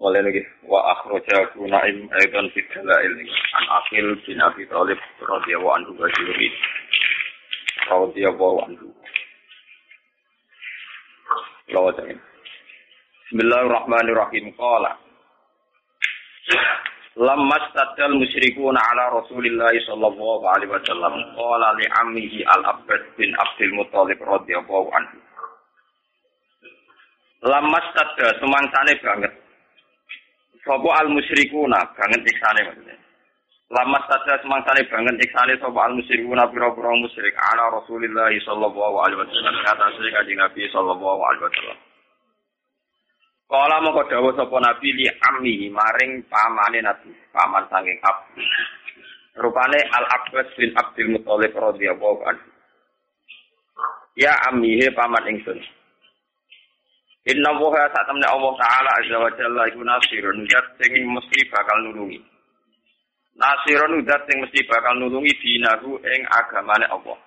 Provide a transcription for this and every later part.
Oleh lagi wa akhrajahu Naim aidan fi dalail an Aqil bin Abi Thalib radhiyallahu anhu wa juri radhiyallahu anhu. Lawatin. Bismillahirrahmanirrahim. Qala Lamma stadal musyrikuna ala Rasulillah sallallahu alaihi wasallam qala li ammihi al-Abbas bin Abdul Muthalib radhiyallahu anhu. Lamma stadda semangsane banget Sopo al musyrikuna banget iksane maksudnya. Lama saja semangsane banget iksane sopo al musyrikuna pira-pira musyrik ala Rasulillah sallallahu alaihi wasallam kata sing kanjeng Nabi sallallahu alaihi wasallam. Kala mongko dawuh sapa Nabi li ammi maring pamane Nabi, paman saking Ab. Rupane Al Abbas bin Abdul Muthalib radhiyallahu anhu. Ya ammi he paman ingsun. Inna woha saat temen Allah Ta'ala Azza wa Jalla iku nasirun Udat sing mesti bakal nulungi. Nasirun udat sing mesti bakal nulungi Dinahu ing agamane Allah.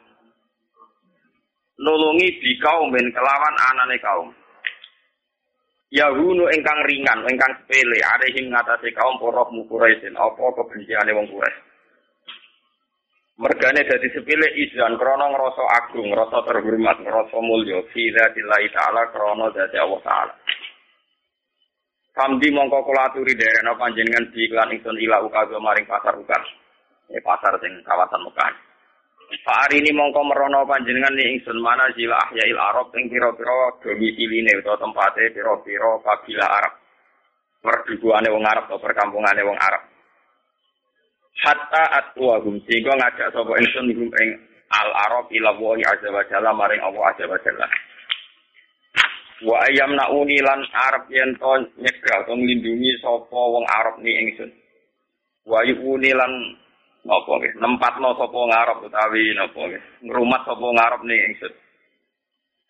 Nulungi di kaumin kelawan anane kaum. Yahunu ingkang ringan, ingkang sepele, arehim ngatasi kaum poroh mukuraisin, apa kebenciane wong Quraisy. Mergane dadi sepile izan krana ngrasa agung, ngrasa terhormat, ngrasa mulya fi dzatillahi taala krana dzati Allah taala. Samdi mongko kula aturi derena panjenengan di iklan ingsun ila ukaga maring pasar ukas. Ya pasar sing kawasan Mekah. Hari ini mongko merono panjenengan ni ingsun mana jila ahyail Arab ing pira-pira domisiline utawa tempate pira-pira kabilah Arab. Perdukuane wong Arab atau perkampungane wong Arab hatta atwahum sehingga ngajak sapa ingsun hum ing al arab ila wa azza wa jalla maring Allah azza wa jalla. Wa ayam nauni lan arab yen to nyegah to nglindungi sapa wong arab ni ingsun. Wa yuni lan napa nggih nempatno sapa ngarep utawi napa nggih ngrumat sapa ngarep ni ingsun.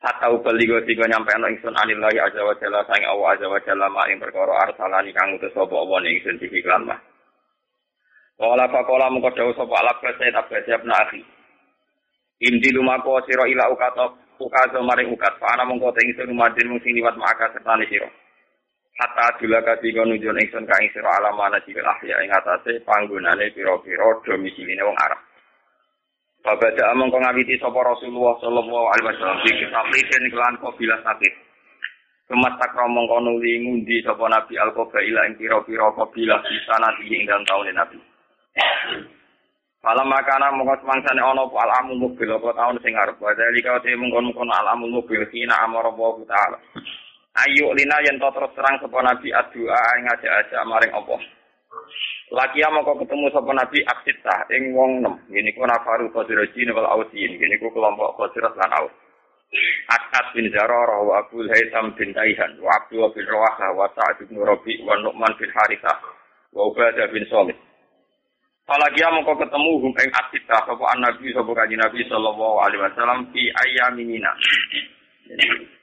Hatta ubali go tiga nyampe ana ingsun anillahi azza wa jalla sang Allah azza wa jalla maring perkara arsalani kang utus sapa Allah ning ingsun dikiklan mah Kala pakola mengko dawuh sapa alaf Sayyid Abbas bin Akhi. Indi lumako sira ila ukato ukato maring ukat. Ana mengko te ingsun rumadin mung sing liwat maka serta sira. Hatta dula kati kono nunjuk ingsun ka ing sira alamana jibil ahya ing atase panggonane pira-pira domisiline wong Arab. Babada among kong ngawiti sapa Rasulullah sallallahu alaihi wasallam di kitab lisen kelan kabilah sakit. Kemasak romong kono ngundi sapa Nabi al-Qabaila ing pira-pira kabilah di sana ing dalam tahun Nabi. Malam makanan mongko semangsane ana apa alamul mobil apa taun sing arep wa dalika te mongkon-mongkon alamul mobil kina amara Allah taala. Ayo lina yen to terus terang sapa nabi adua ing aja-aja maring apa. Lagi mongko ketemu sapa nabi aksita ing wong nem. Ngene ku nafaru qadrojin wal ausin. Ngene ku kelompok qadrat lan aus. Asad bin Zararah wa Abdul Haitham bin Taihan wa Abdul bin Rawahah wa Sa'ad bin Rabi wa Nu'man bin Harithah wa Ubadah bin Salih. Apalagi mongko ketemu hum ing asita sapa nabi sapa kanjeng Nabi sallallahu alaihi wasallam fi ayyamin mina.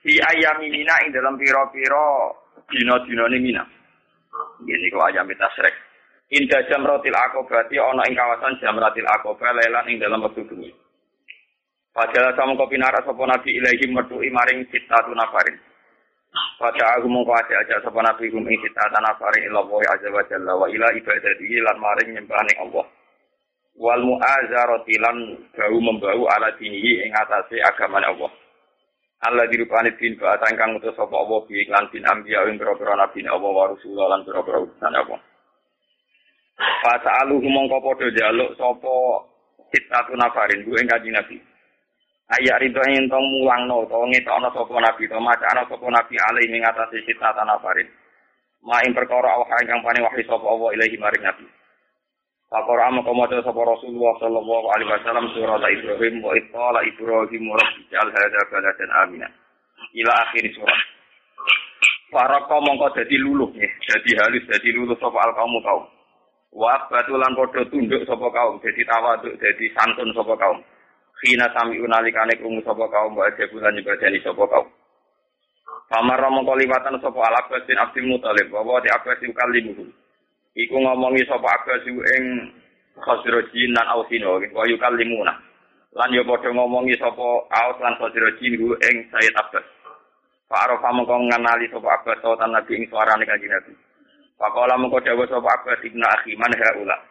Fi ayyamin mina ing dalam pira-pira dina-dina mina. Ini kok ayam tasrek. Inda jamratil akobati ana ing kawasan jamratil akobah lelan ing dalam wektu bengi. Padahal sama kopi sapa nabi ilahi metuhi maring sitatu nafarin. Pada aku mongko aja aja sapa nabi hum ing kita tanah faring ila wa azza wa jalla wa ila ibadati lan maring nyembah ning Allah. Wal mu'azarati lan bau membau ala dinihi ing atase agamane Allah. Allah dirupani bin ba'atan kang utus sapa Allah bi iklan bin anbiya ing pira-pira nabi Allah wa rasulullah lan pira-pira utusan Allah. Fasa'aluhu mongko padha jaluk sapa kita nafarin ku ing kanjeng Nabi. Ayak rinto ing tong mulang no, to ngetokno sapa nabi, to macana sapa nabi alih ing atase kita tanah farid. Ma ing perkara awah ingkang paning wahyu sapa Allah ilahi maring nabi. Pakora ama komodo sapa Rasulullah sallallahu alaihi wasallam surah Ibrahim wa ittala Ibrahim rabbi jal hadza baladan amina. Ila akhir surah. Kaum mongko dadi luluh ya, dadi halus dadi luluh sapa al kaum kaum. Wa batulan padha tunduk sapa kaum, dadi tawaduk, dadi santun sapa kaum. Khina sami unalikane krungu sapa kaum wa bulan nyebadani sapa kaum. Pamar mongko liwatan sapa Al Abbas bin Abdul Muthalib, bahwa di Abbas kalimuhu. Iku ngomongi sapa Abbas ing Khazrajin lan Ausino, wa yukallimuna. Lan yo padha ngomongi sapa Aus lan Khazrajin ing Sayyid Abbas. Pak Arafah mongko ngenali sapa Abbas sautan Nabi ing suarane kanjeng Nabi. Pakola mengko dawuh sapa Abbas ibnu akhi man haula.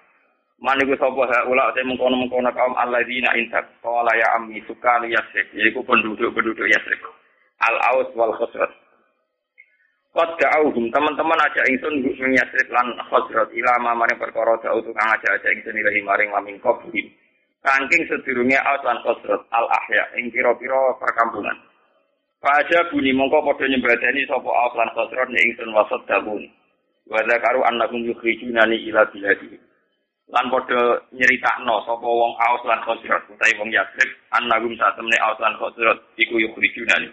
Man iku sapa haula te mengkono-mengkono kaum alladzina intak qala ya ammi sukani yasrik yaiku penduduk-penduduk Yasrib. Al Aus wal Khosrat. Qad da'awhum teman-teman aja ingsun ing Yasrib lan Khosrat ila maring perkara da'u tukang aja aja ingsun ilahi maring laming qabuhim. Kangking sedurunge Aus lan Khosrat al ahya ing pira-pira perkampungan. Faja buni mongko padha nyembadani sapa Auf lan Khosron ing ingsun wasat dabun. Wa zakaru annakum yukhrijunani ila biladi. Lan padha nyeritakno sapa wong Aus lan Khosron utawi wong Yatsrib annakum satemene Aus lan Khosron iku yukhrijunani.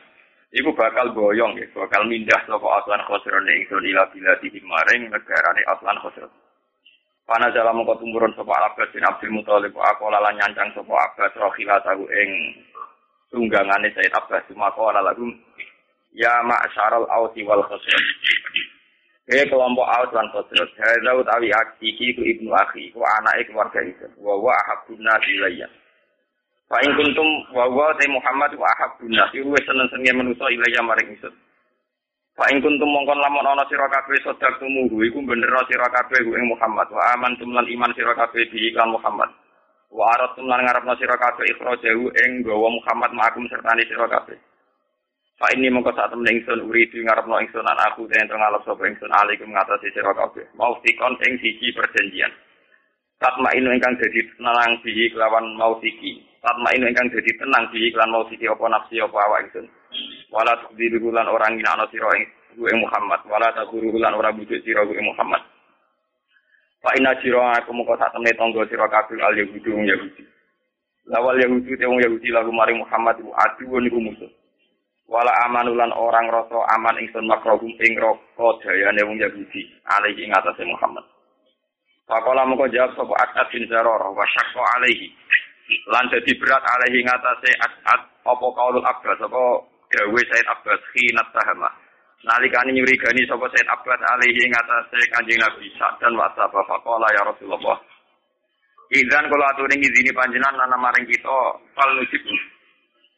Iku bakal boyong ya, bakal mindah sapa Aus lan Khosron ing ingsun ila biladi maring negarane Aus lan Khosron. Pana dalam mengko tumurun sapa Abbas bin Abdul Muthalib aku lalan nyancang sapa Abbas rohila tahu ing tunggangane Sayyid Abbas maka ora lagu ya ma'syaral ausi wal khosrot Hei kelompok aus lan khosrot Hadza utawi iki ku ibnu akhi. Ku anake keluarga itu. Wa wa ahabbun nasi ilayya. Fa in kuntum wa ta Muhammad wa ahabbun nasi wis seneng-senenge manusa ilayya maring ingsun Fa in kuntum mongkon lamun ana sira kabeh sedar tumuhu iku bener sira kabeh ing Muhammad. Wa amantum lan iman sira kabeh bi Muhammad. Wa aratum lan ngarepno sira kabeh ikhrajahu ing gawa Muhammad ma'akum sertane sira kabeh. Fa ini mongko sak temen ingsun uridu ngarepno ingsun lan aku den ngalap sapa ingsun alaikum ngatasi sira kabeh. Mau sikon ing siji perjanjian. Tatma inu ingkang dadi tenang bihi kelawan mau siki. Tatma inu ingkang dadi tenang bihi kelawan mau siki apa nafsi apa awak ingsun. Wala tukdiru lan orang nginakno sira ing Muhammad. Wala takuru lan ora bujuk sira ing Muhammad. Pak ina jiro aku muka sak temne tonggo sira kabeh al Yahudi wong Yahudi. Lawal Yahudi te wong Yahudi lalu maring Muhammad adu niku musuh. Wala amanulan orang rasa aman ingsun makrohum ing roko jayane wong Yahudi alaihi ing atase Muhammad. Pakola muka jawab sapa Asad bin Zararah wa syaqqa alaihi. Lan dadi berat alaihi ing atase Asad apa kaulul Abbas apa gawe Said Abbas khinat tahamah. Nalikani nyurigani sapa Said Abbas alaihi ing atase Kanjeng Nabi dan wasaba faqala ya Rasulullah. Idzan kula aturi ngizini panjenengan lan maring kita fal nujib.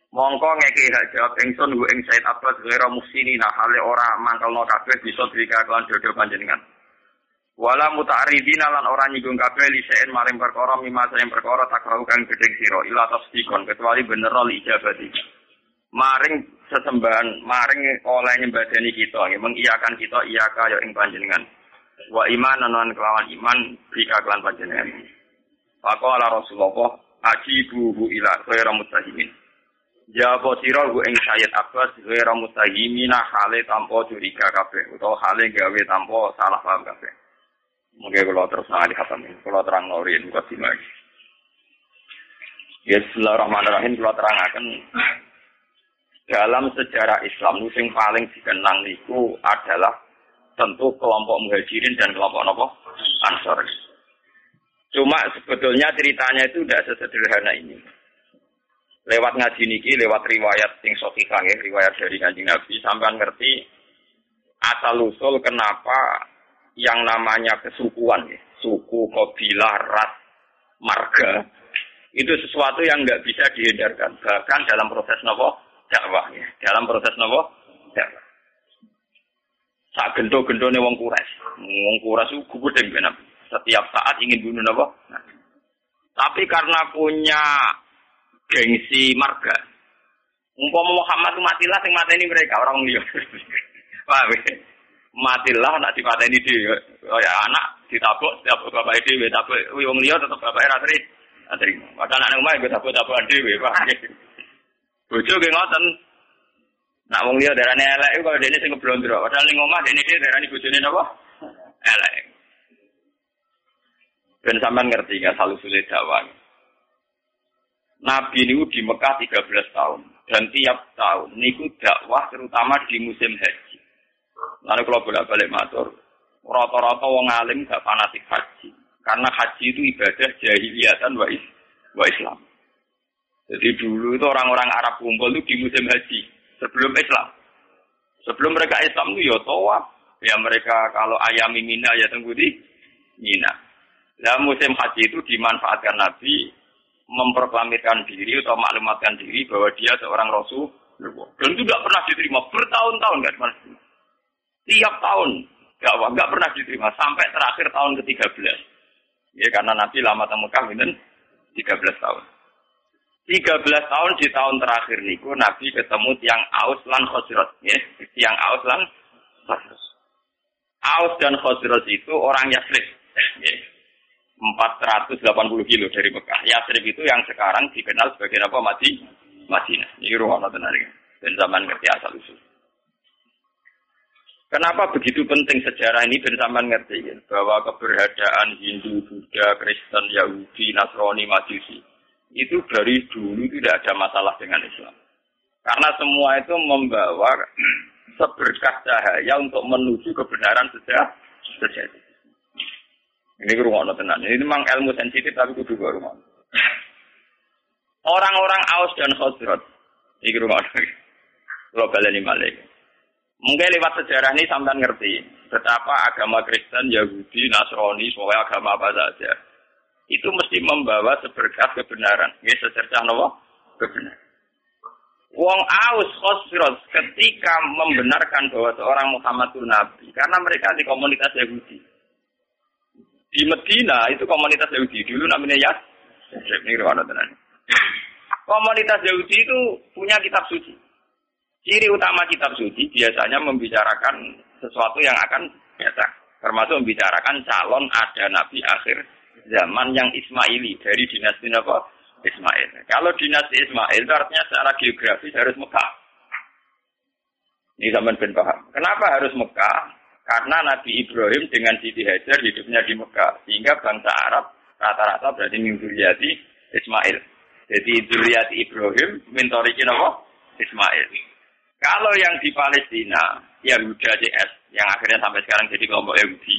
Mongko ngeki hak jawab ingsun hu ing Said Abbas ghairu muhsinina hale ora mangkelno kabeh bisa drika kelan dodo panjenengan. Wala muta'aridina lan ora nyinggung kabeh lisein maring perkara mimasa yang perkara takrahu kang gedeng sira ila tasdikon kecuali bener li ijabati. Maring sesembahan maring oleh nyembadani kita nggih mengiyakan kita iya kaya ing panjenengan wa iman non kelawan iman bika kelan panjenengan Faqala Rasulullah ajibuhu ila khairu mutahimin Jawab sira ing Sayyid Abbas ghairu mutahimina hale tanpa curiga kabeh utawa hale gawe tanpa salah paham kabeh. Mungkin kalau terus ngali khatam ini, kalau terang norin buka simak. Ya, Bismillahirrahmanirrahim, kalau terang akan dalam sejarah Islam yang paling dikenang itu adalah tentu kelompok muhajirin dan kelompok nopo ansor. Cuma sebetulnya ceritanya itu tidak sesederhana ini. Lewat ngaji niki, lewat riwayat sing sokifah ya, riwayat dari ngaji Nabi, sampai ngerti asal usul kenapa yang namanya kesukuan, ya, suku, kabilah, ras, marga, itu sesuatu yang nggak bisa dihindarkan. Bahkan dalam proses nopo dakwah ya. Dalam proses nopo dakwah. Saat gento-gento nih wong kures, wong kures itu gubedeng ben Setiap saat ingin bunuh nopo. Tapi karena punya gengsi marga, umpama Muhammad matilah sing mateni mereka orang liya. Paham ya? Matilah nak dipateni dhewe. Ya anak ditabuk setiap bapak dhewe, tapi wong liya tetep bapak ra terima. Padahal anak omah gue tabuk-tabukan dhewe, paham Bojo ge ngoten. Nak wong liya darane elek iku kalau dene sing ngeblondro. Padahal ning omah dene dhewe darani bojone napa? Elek. Ben sampean ngerti gak salu sulit dakwah. Nabi niku di Mekah 13 tahun dan tiap tahun niku dakwah terutama di musim haji. Lalu kalau bolak-balik matur, rata-rata wong alim gak fanatik haji. Karena haji itu ibadah jahiliyatan wa, is, wa Islam. Jadi dulu itu orang-orang Arab kumpul itu di musim haji sebelum Islam. Sebelum mereka Islam itu ya tawaf. Ya mereka kalau ayam mina ya tunggu di Mina. Nah musim haji itu dimanfaatkan Nabi memproklamirkan diri atau maklumatkan diri bahwa dia seorang Rasul. Dan itu tidak pernah diterima bertahun-tahun kan Tiap tahun gak, gak pernah diterima sampai terakhir tahun ke-13. Ya karena Nabi lama temu dan 13 tahun. 13 tahun di tahun terakhir niku Nabi ketemu tiang Aus lan Khosrot, ya, tiang Aus lan Khosrot. Aus dan Khosrot itu orang Yasrib, ya. 480 kilo dari Mekah. Yasrib itu yang sekarang dikenal sebagai apa? Mati, Madinah. Ini ruang tenar dan zaman ngerti asal usul. Kenapa begitu penting sejarah ini dan zaman ngerti ya? bahwa keberadaan Hindu, Buddha, Kristen, Yahudi, Nasrani, Majusi itu dari dulu tidak ada masalah dengan Islam. Karena semua itu membawa seberkas cahaya untuk menuju kebenaran sejak sejati. Ini rumah tenan. Ini memang ilmu sensitif tapi kudu rumah. Orang-orang Aus dan Khosrot. Ini rumah Kalau baleni malik. Mungkin lewat sejarah ini sampai ngerti betapa agama Kristen, Yahudi, Nasrani, semua agama apa saja itu mesti membawa seberkas kebenaran. Ini secercah nopo kebenaran. Wong Aus Khosros ketika membenarkan bahwa seorang Muhammad itu Nabi, karena mereka di komunitas Yahudi. Di Medina itu komunitas Yahudi dulu namanya Yas. Komunitas Yahudi itu punya kitab suci. Ciri utama kitab suci biasanya membicarakan sesuatu yang akan datang. Termasuk membicarakan calon ada nabi akhir zaman yang Ismaili dari dinasti apa? Ismail. Kalau dinasti Ismail itu artinya secara geografis harus Mekah. Ini zaman ben paham. Kenapa harus Mekah? Karena Nabi Ibrahim dengan Siti Hajar hidupnya di Mekah. Sehingga bangsa Arab rata-rata berarti minzuriyati Ismail. Jadi Zuriyati Ibrahim mintorikin apa? Ismail. Kalau yang di Palestina, Yahuda CS, yang akhirnya sampai sekarang jadi kelompok Yahudi.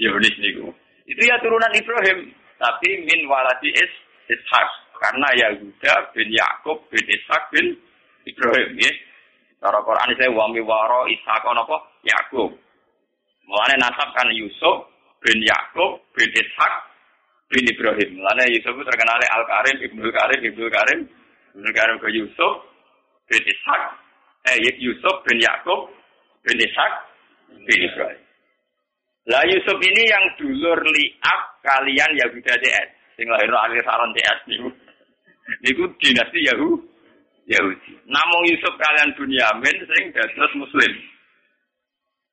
Zionis niku. Itu ya turunan Ibrahim, tapi min waladi is Ishak. Karena Yahuda bin Yakub bin Ishak bin Ibrahim ya. Cara Quran saya wami waro Ishak apa? Yakub. Mulane nasab kan Yusuf bin Yakub bin Ishak bin Ibrahim. Mulane Yusuf terkenal Al Karim, Ibnu Karim, Ibnu Karim, Ibnu Karim ke Yusuf bin Ishak. Eh Yusuf bin Yakub bin Ishak bin Ibrahim. Lah Yusuf ini yang dulur liak kalian Yahuda DS. Sing lahir akhir saron DS niku. Niku dinasti Yahu Yahudi. Namun Yusuf kalian Bunyamin sing dados muslim.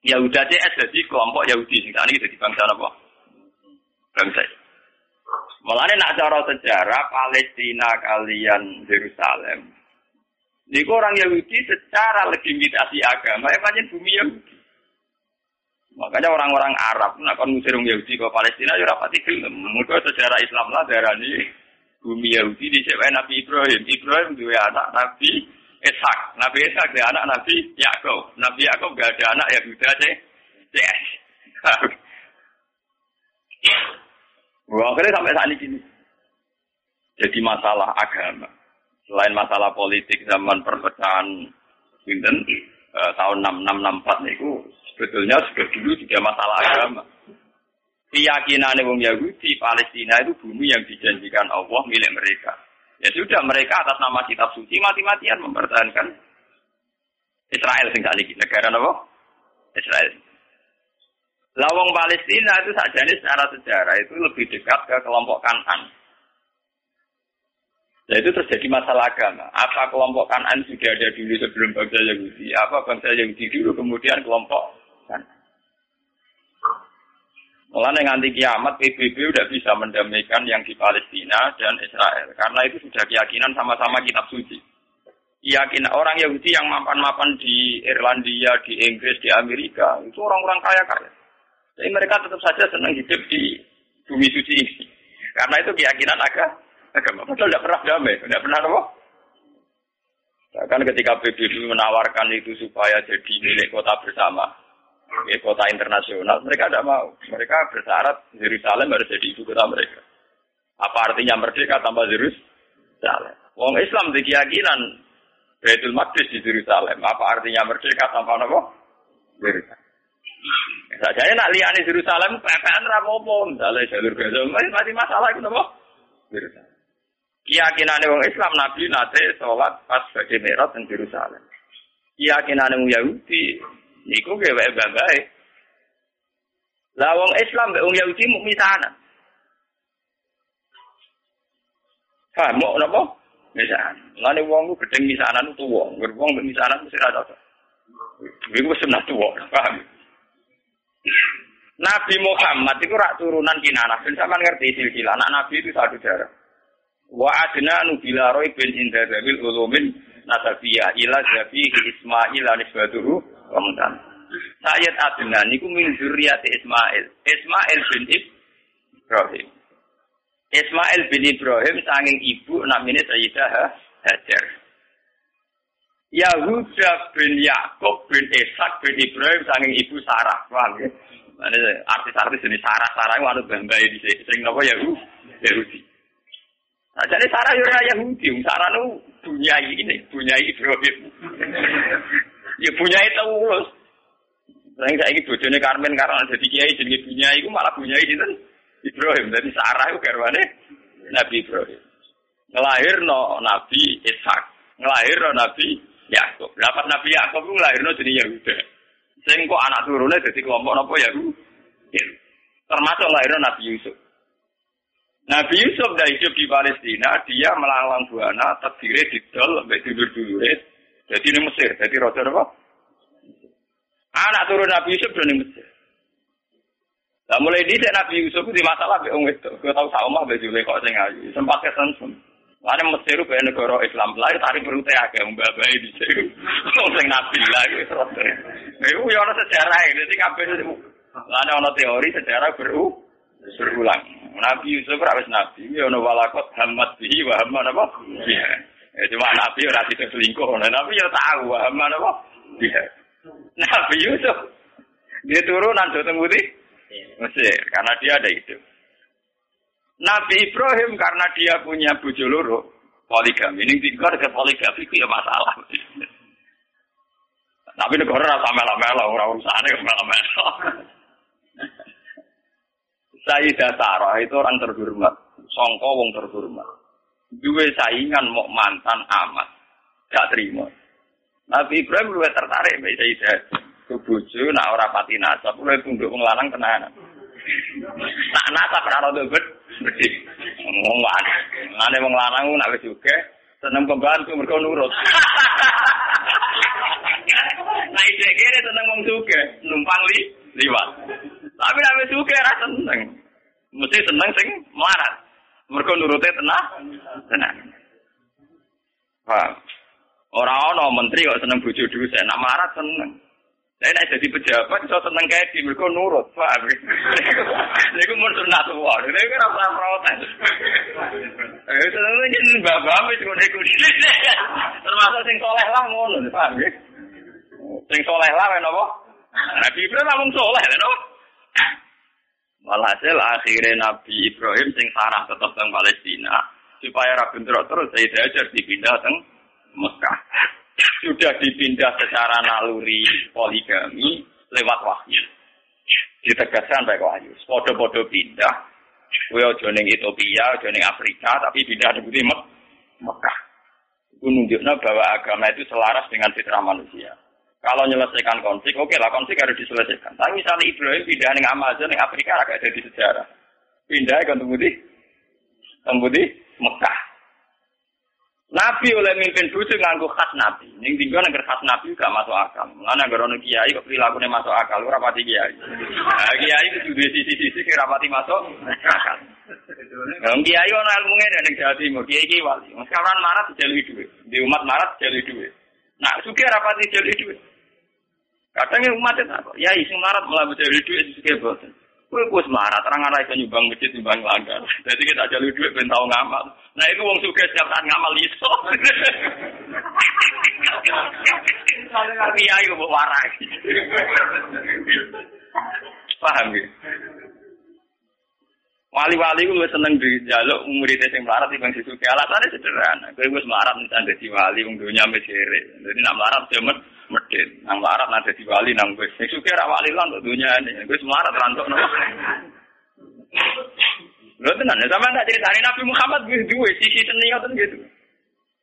Yahuda DS jadi kelompok Yahudi sing tadi jadi bangsa apa? Bangsa. Mulane nak cara sejarah Palestina kalian Yerusalem. Niku orang Yahudi secara legitimasi agama, ya bumi Yahudi. Makanya orang-orang Arab nak kon ngusir Yahudi ke Palestina ya rapati gelem. Muga sejarah Islam lah darani bumi Yahudi di Nabi Ibrahim. Ibrahim dua anak Nabi Ishak. Nabi Ishak dia anak Nabi Yakub. Nabi Yakub gak ada anak Yahuda sih. Yes. Wah, akhirnya sampai saat ini. Jadi masalah agama. Selain masalah politik zaman perpecahan Winten, eh, tahun 6664 itu sebetulnya sudah dulu juga masalah agama. Keyakinan wong Yahudi Palestina itu bumi yang dijanjikan Allah milik mereka. Ya sudah mereka atas nama kitab suci mati-matian mempertahankan Israel tinggal di negara apa? Israel. Lawang Palestina itu saja ini secara sejarah itu lebih dekat ke kelompok Kanan. Nah itu terjadi masalah agama. Apa kelompok Kanan sudah ada dulu sebelum bangsa Yahudi? Apa bangsa Yahudi dulu kemudian kelompok. Mulai nganti kiamat PBB udah bisa mendamaikan yang di Palestina dan Israel karena itu sudah keyakinan sama-sama kitab suci. Yakin orang Yahudi yang mapan-mapan di Irlandia, di Inggris, di Amerika itu orang-orang kaya-kaya. Jadi mereka tetap saja senang hidup di bumi suci ini. Karena itu keyakinan agama. Agama padahal tidak pernah damai, tidak pernah apa? Bahkan ketika PBB menawarkan itu supaya jadi milik kota bersama, ya, kota internasional. Mereka tidak mau. Mereka bersyarat Yerusalem harus jadi ibu kota mereka. Apa artinya merdeka tanpa Yerusalem? Wong Islam di keyakinan Baitul Maqdis di Yerusalem. Apa artinya merdeka tanpa apa? Yerusalem. Saja nak lihat di Yerusalem, PPN rapopo, misalnya jalur Gaza, masih masalah itu apa? Yerusalem. Keyakinan orang Islam Nabi nate sholat pas bagi merot di Yerusalem. Keyakinan Yahudi, niku gawe baik. Lah wong Islam mbek wong Yahudi mau misanan. Paham mau napa? Misanan. Ngene wong ku gedeng misanan itu wong, wong mbek misanan mesti ra cocok. Iku sunah tuwa, paham? Nabi Muhammad itu rak turunan kinanah. Dan sama ngerti silsilah. Anak Nabi itu satu darah. Wa adna nubila roy bin inda zabil ulumin nasabiyah ila zabihi Ismail anisbatuhu kemudian. Sayyid Adnan niku min zuriyati Ismail. Ismail bin Ibrahim. Ismail bin Ibrahim sanging ibu namanya Sayyidah Hajar. Yahuda bin Yakub bin Ishak bin Ibrahim sanging ibu Sarah. Paham ya? artis-artis ini Sarah-Sarah itu anu bambai di. Sing napa Yahudi? Nah, jadi Sarah ya Yahudi. Sarah itu punya ini, punya Ibrahim. ya punya itu ulus. Sing saiki bojone Karmen karena jadi kiai jadi punya itu malah punya itu Ibrahim. Jadi Sarah itu garwane Nabi Ibrahim. Ngelahir no Nabi Ishak. Ngelahir no Nabi Yakub. Dapat Nabi Yakub ngelahir no jadi Yahuda. Sing kok anak turunnya jadi kelompok apa ya? Termasuk lahirnya Nabi Yusuf. Nabi Yusuf dah hidup di Palestina, dia melalang buana, terdiri di dol, sampai tidur dulu Jadi ini Mesir, jadi roda apa? Anak turun Nabi Yusuf dari Mesir. Nah, mulai di Nabi Yusuf di masalah be wong itu. Gue tahu sama be kok sing ayu. Sempat kesensum. Lalu Mesir itu negara Islam lahir tarik berute agak mbabai di sini. Sing Nabi lah itu Itu ya ada sejarah ini. Jadi kabeh. Lalu ada teori sejarah beru berulang. Nabi Yusuf rawis Nabi. Ya ada walakot hamad bihi wa hamad apa? Iya. Ya, cuma Nabi ora tidak selingkuh. Nabi ya tahu wa hamad apa? Iya. Nabi Yusuf dia turun nanti putih Mesir karena dia ada itu. Nabi Ibrahim karena dia punya bojo loro poligami. Ini tinggal ke poligami itu ya masalah. Tapi negara rasa mela-mela, orang urusannya mela-mela. Sayyidah Sarah itu orang terhormat, songko wong terhormat. Dua saingan mau mantan amat, gak terima. Nabi Ibrahim lu tertarik mbak Sayyidah. Kebuju, nak ora pati nasab, lu tunduk wong lanang tenanan. Nak nasab ora rada bet, bedhi. Ngomong ana. Ngene wong lanang nak wis juga seneng pembantu mergo nurut. Nah, iki kene seneng wong suge, numpang li liwat. Tapi nek wis suge ra seneng. Mesti seneng sing melarat. Mergo nurute tenah, tenang. Paham? Ora ana menteri kok seneng bojo dhewe, nek melarat seneng. Saya nak jadi pejabat, so seneng kayak di mereka nurut, paham? Ini aku mau sunat tua, ini aku rasa protes. Eh, seneng ini bapak, itu aku Termasuk sing soleh lah ngono, paham? Sing soleh lah, kenapa? Nabi Ibrahim ngomong soleh, kenapa? Walhasil akhirnya Nabi Ibrahim sing sarah tetap di Palestina supaya rabi terus saya diajar dipindah ke Mekah sudah dipindah secara naluri poligami lewat wahyu. Ditegaskan baik wahyu. Podo-podo pindah. Kue ojo ning Ethiopia, ojo Afrika, tapi pindah di Mek Mekah. Itu nunjuknya bahwa agama itu selaras dengan fitrah manusia. Kalau menyelesaikan konflik, oke lah konflik harus diselesaikan. Tapi misalnya Ibrahim pindah ning Amazon, ning Afrika agak jadi sejarah. Pindah ke Tembudi, Tembudi Mekah. Nabi oleh mimpin bujuk nganggu khas Nabi. Ning tinggal negara khas Nabi gak masuk akal. Mana negara ono kiai kok perilakunya masuk akal, ora pati kiai. Nah, kiai itu juga sisi-sisi kira pati masuk akal. Nah, kiai ono ilmunya ning Jawa Timur, kiai kiai wali. Sekarang marah dijalui duit, di umat marah dijalui duit. Nah, suka rapati dijalui duit. Kadang umat itu apa? Ya, isi marah malah dijalui duit suka bosan. Kue kus marah, terang arah itu nyumbang masjid, nyumbang langgar. Jadi kita jalur duit ben tau ngamal. Nah itu wong suka setiap saat ngamal iso. Kiai kok warai. Paham ya? Wali-wali ku seneng dijaluk muridnya sing melarat timbang disuki. Alasannya sederhana. Kowe wis melarat nang dadi wali wong dunya mesire. Dadi nak melarat yo met medit. Nang melarat nang dadi wali nang wis. Sing suki ora wali lan kok dunya ini. Wis melarat rantuk nopo. Lho tenan, sama tak ceritani Nabi Muhammad wis duwe sisi seni ngoten gitu.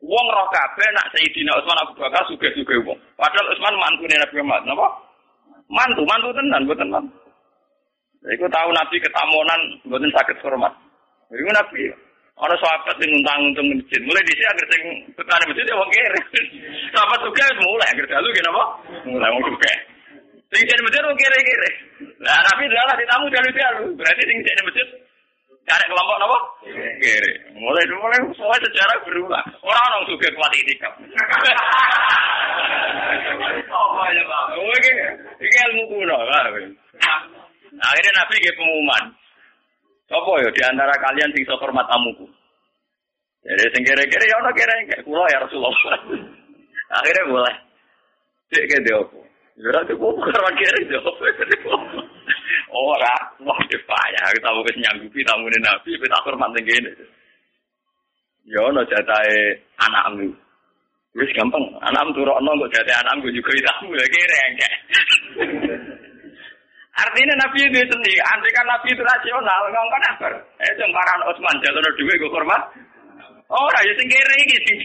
Wong roh kabeh nak Sayyidina Utsman Abu Bakar sugih-sugih wong. Padahal Utsman mantune Nabi Muhammad, napa? Mantu, mantu tenan, mboten mantu. Iku tahu Nabi ketamonan mboten saged hormat. Iku Nabi Ana sahabat sing nguntang untung masjid. Mulai dhisik agar sing betane masjid ya wong kere. Sahabat juga mulai agar dalu napa? Mulai wong juga. Sing jadi masjid wong kere-kere. Lah Nabi adalah ditamu dalu-dalu. Berarti sing jadi masjid Cari kelompok apa? Kiri. Mulai dulu mulai semua sejarah berulang. Orang orang juga kuat itikaf. Oh ya pak. Ini ini ilmu kuno lah. Akhirnya Nabi ke pengumuman. Apa ya di antara kalian sing hormat tamuku? Jadi sing kira-kira ya ono kira-kira kulo ya Rasulullah. Akhirnya boleh. Cek ke? Ya ora kok karo kira dia Ora, wah payah. Tahu wis nyanggupi tamune Nabi, wis tak hormat ning kene. Ya ono jatahe anakmu. Wis gampang, anakmu turokno kok jatahe anakmu juga tamu ya engke. Artinya Nabi itu sendiri, andai kan Nabi itu rasional, ngomong kan apa? Eh, jengkaran Utsman, jatuh duwe gue hormat. Oh, ya sing kere iki sing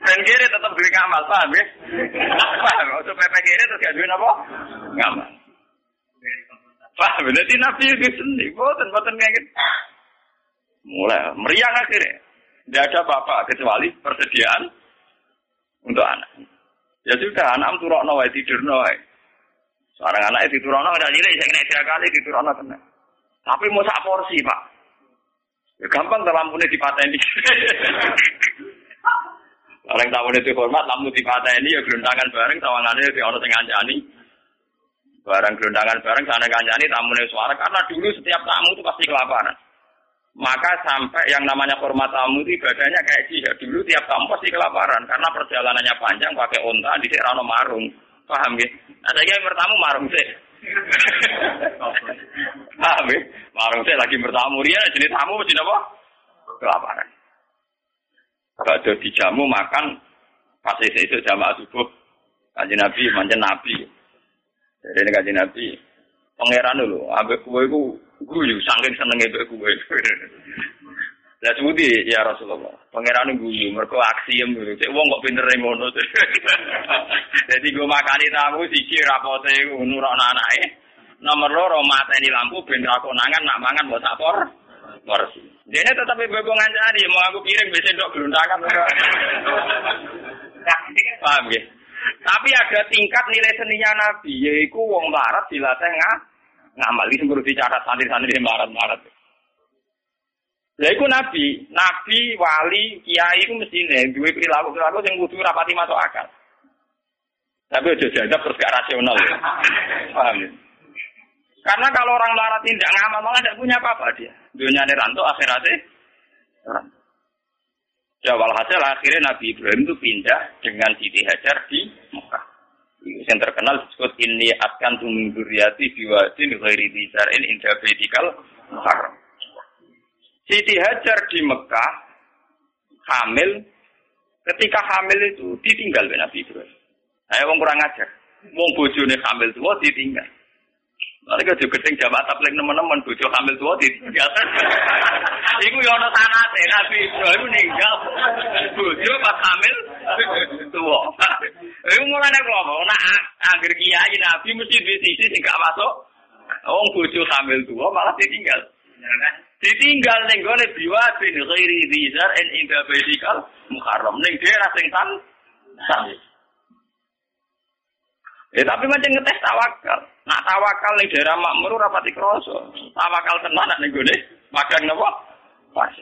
Ben kere tetep duwe ngamal, paham ya? Paham, ojo pepe kere terus gak duwe napa? Ngamal. Paham, Nabi itu sendiri, boten boten kayak Mulai meriang akhirnya. Tidak ada bapak kecuali persediaan untuk anak. Ya sudah, anak turokno wae tidurno wae. Seorang anak itu turun ada nilai saya kena tiga kali di turun kena. Tapi mau sak porsi pak. Ya, gampang dalam punya dipateni. Orang tamu itu hormat, lampu dipateni ya gelundangan bareng, tawangannya di orang tengah jani. Barang gelundangan bareng, sana kanjani tamunya suara. Karena dulu setiap tamu itu pasti kelaparan. Maka sampai yang namanya hormat tamu itu ibadahnya kayak jihad. Dulu tiap tamu pasti kelaparan. Karena perjalanannya panjang, pakai onta, di Rano Marung. Paham ya? Ada yang bertamu marung sih. Paham ya? Marung sih lagi bertamu dia jenis tamu mesti apa? Kelaparan. Kalau dijamu makan pas itu jamaah subuh kaji nabi manjen nabi. Jadi ini kaji nabi pangeran dulu, abe kue ku guyu saking senengnya abe kue. Lah sebuti ya Rasulullah. Pangeran guyu mergo aksiem dulu. Cek wong kok pinter ngono. Jadi gue makani tamu siji rapote nurokno anake. Nomor loro mateni lampu ben ra konangan nak mangan mbok tak por. Porsi. Dene tetep bebo ngancani mau aku kirim besok dok gelundangan. Paham ya? Tapi ada tingkat nilai seninya Nabi, yaitu wong barat dilatih ngah ngamal. Ini sebelum dicatat santri-santri barat-barat. Lah iku nabi, nabi, wali, kiai iku mestine duwe perilaku-perilaku sing kudu rapati masuk akal. Tapi aja jadab terus gak rasional. Paham ya? Karena kalau orang melarat tidak ngamal malah tidak punya apa-apa dia. Dunia ini rantuk, akhiratnya. Ya walhasil akhirnya Nabi Ibrahim itu pindah dengan Siti Hajar di Mekah. Yang terkenal disebut ini akan tuminduriati biwadin ghairi bisarin indah bedikal muharram. Siti Hajar di Mekah hamil, ketika hamil itu ditinggal oleh Nabi Ibrahim. Saya wong kurang ajar. Wong bojone hamil tua ditinggal. Lalu kalau gedeng jabat tablik teman-teman bojo hamil tua ditinggal. Iku ya ana sanate Nabi Ibrahim meninggal bojo pas hamil tua. Iku mulane kok nak anggere kiai Nabi mesti duwe sisi sing masuk. Wong bojo hamil tua malah ditinggal. Ditinggal ning gone biwat bin ghairi dzar en inda baitikal muharram ning daerah sing tan Eh tapi macam ngetes tawakal. Nak tawakal ning daerah makmur ora pati krasa. Tawakal tenan ning gone magang napa? Pas.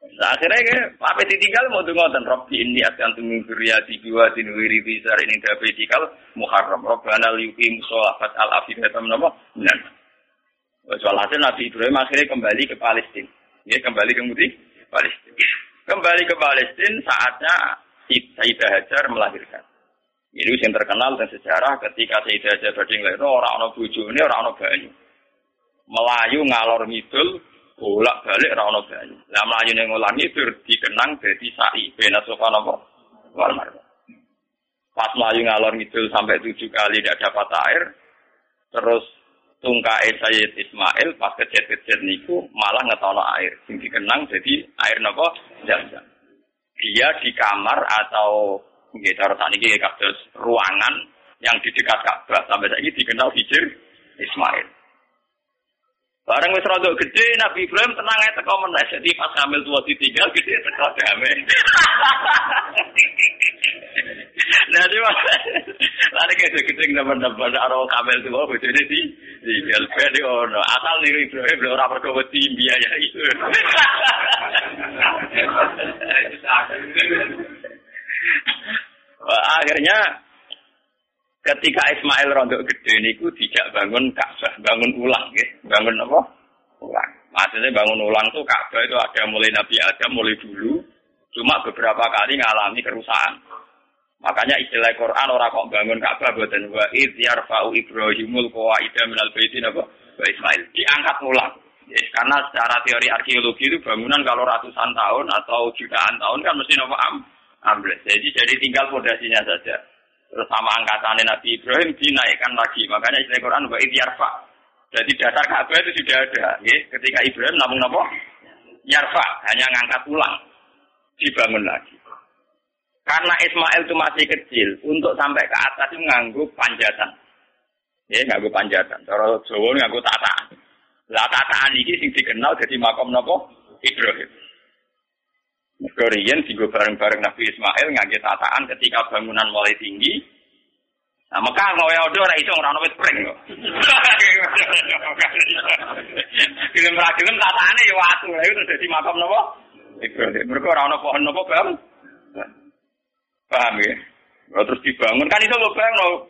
Nah, akhirnya ke, apa ditinggal mau tuh ngoten Robbi ini akan tunggu kuriati dua di wiri besar ini dapetikal muharram Robbana liyuki musolafat al afidatam nama benar Soal hasil Nabi Ibrahim akhirnya kembali ke Palestina. Ya, kembali ke Muti, Palestina. Kembali ke Palestina saatnya Sayyidah Hajar melahirkan. Ini yang terkenal dan sejarah ketika Sayyidah Hajar badhe nglahirno ora ana bojone, ora ana banyu. Melayu ngalor ngidul, bolak balik ora ana banyu. Lah melayu ning ngalor ngidul dikenang dadi sa'i bena sofa napa? Pas melayu ngalor ngidul sampai tujuh kali tidak dapat air, terus tungkae Sayyid Ismail pas kejet-kejet niku malah ngetono air. Sing dikenang jadi air napa? Jam-jam. Dia di kamar atau Nggih cara sakniki kados ruangan yang di dekat Ka'bah sampai saiki dikenal hijir Ismail. Barang wis rada gede Nabi Ibrahim tenang ae teko jadi pas hamil tua ditinggal gede teko damai. Nah, di? Lari kayak gede teman-teman aro kamel tua bojone di di gelben ono. Asal niru Ibrahim lho ora perlu wedi biaya itu. Akhirnya ketika Ismail rontok gede niku tidak bangun Ka'bah, bangun ulang ya. Bangun apa? Ulang. Maksudnya bangun ulang tuh Ka'bah itu ada mulai Nabi Adam mulai dulu, cuma beberapa kali ngalami kerusakan. Makanya istilah Quran orang kok bangun Ka'bah buatan wa id yarfa'u Ibrahimul qawaida minal baitin apa? Wa Ismail diangkat ulang. Yes, karena secara teori arkeologi itu bangunan kalau ratusan tahun atau jutaan tahun kan mesti nopo am ambles. Jadi jadi tinggal fondasinya saja. Terus sama angkatan Nabi Ibrahim dinaikkan lagi. Makanya istilah Quran wa yarfa. Jadi dasar Ka'bah itu sudah ada. Ya. Ketika Ibrahim namun apa? Yarfa, hanya ngangkat ulang. Dibangun lagi. Karena Ismail itu masih kecil, untuk sampai ke atas itu nganggu panjatan. Ya, nganggu panjatan. Cara Jawa nganggu tataan. Lah tataan ini sing dikenal jadi makam nopo Ibrahim. Korean juga bareng-bareng Nabi Ismail ngaji tataan ketika bangunan mulai tinggi. Nah, Mekah ngawe odo ora iso ora ono wit pring kok. Film ra film tataane ya watu, lha itu dadi makam napa? Ibrahim. Mereka ora ono pohon napa, Bang? Paham ya? Nah, terus dibangun kan itu lo bang lo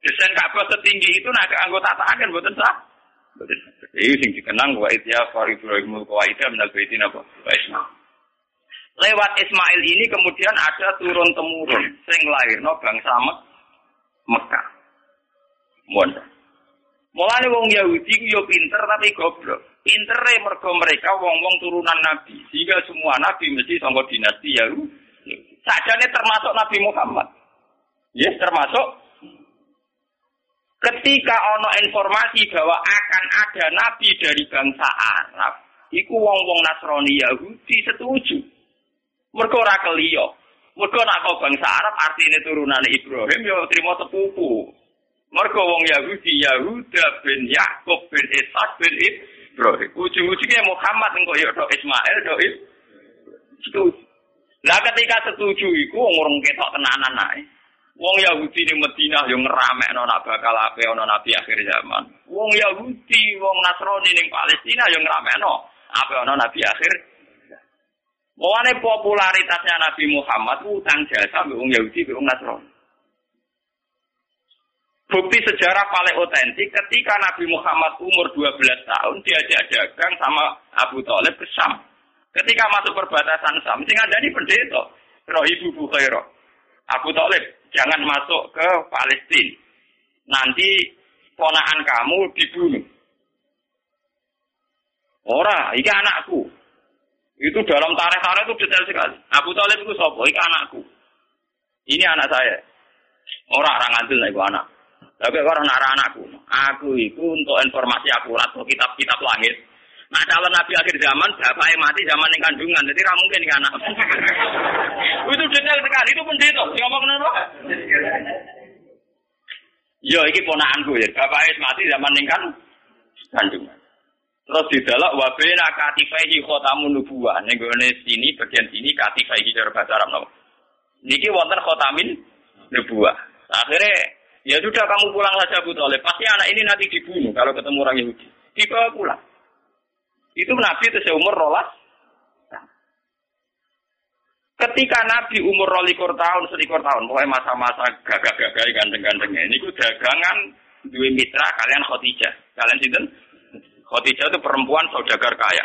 desain Ka'bah setinggi itu nak anggota tataan kan buatan sah. Ini sing dikenang wa itya fa Ibrahimul qawaida minal baitin apa? Wa Ismail. Lewat Ismail ini kemudian ada turun temurun sing lahirno bangsa Mek Mekah. Mohon. Mulane wong Yahudi yo pinter tapi goblok. Pintere mergo mereka wong-wong turunan nabi. Sehingga semua nabi mesti sangka dinasti Yahudi. Sajane termasuk Nabi Muhammad. Yes, termasuk ketika ono informasi bahwa akan ada nabi dari bangsa Arab, iku wong-wong Nasrani Yahudi setuju. Mergo ora keliyo. Mergo nak bangsa Arab artinya turunan Ibrahim ya terima sepupu. Mergo wong Yahudi Yahuda bin Yakub bin Ishak bin Ibrahim. Ujung-ujungnya Muhammad engko ya do Ismail do Setuju. Lah ketika setuju iku wong urung ketok tenanan ae. Wong Yahudi di Madinah yo ngeramekno nak bakal ape ana nabi akhir zaman. Wong Yahudi, wong Nasrani ning Palestina yo ngeramekno ape ana nabi akhir. Mulane popularitasnya Nabi Muhammad utang jasa mbek wong Yahudi mbek wong Nasrani. Bukti sejarah paling otentik ketika Nabi Muhammad umur 12 tahun diajak dagang sama Abu Thalib Syam. Ketika masuk perbatasan Sam, sing ini pendeta, Rohibu Bukhairah. Abu Talib, jangan masuk ke Palestina. Nanti ponaan kamu dibunuh. Ora, ini anakku. Itu dalam tarikh-tarikh itu detail sekali. Abu Talib itu sopo, ini anakku. Ini anak saya. Orang orang ngantil itu anak. Tapi orang anak anakku. Aku itu untuk informasi akurat kitab-kitab langit. Nah calon nabi akhir zaman, bapaknya mati zaman yang kandungan, jadi tidak mungkin kan anak. itu detail sekali, itu pendeta. Si ngomong kenapa? Yo, ini ponaanku ya. Bapaknya mati zaman yang kan kandungan. Terus di dalam wabena katifaihi khotamun nubuah. Nih sini bagian sini katifaihi cara bahasa Arab no. Niki wonten khotamin nubuah. Akhirnya ya sudah kamu pulang saja Bu Toleh. Pasti anak ini nanti dibunuh kalau ketemu orang Yahudi. Dibawa pulang. Itu Nabi itu seumur rolas. Ketika Nabi umur rolikur tahun, selikur tahun, mulai masa-masa gagah-gagah ganteng-gantengnya, ini dagangan dua mitra kalian Khotijah. Kalian itu Khotijah itu perempuan saudagar kaya.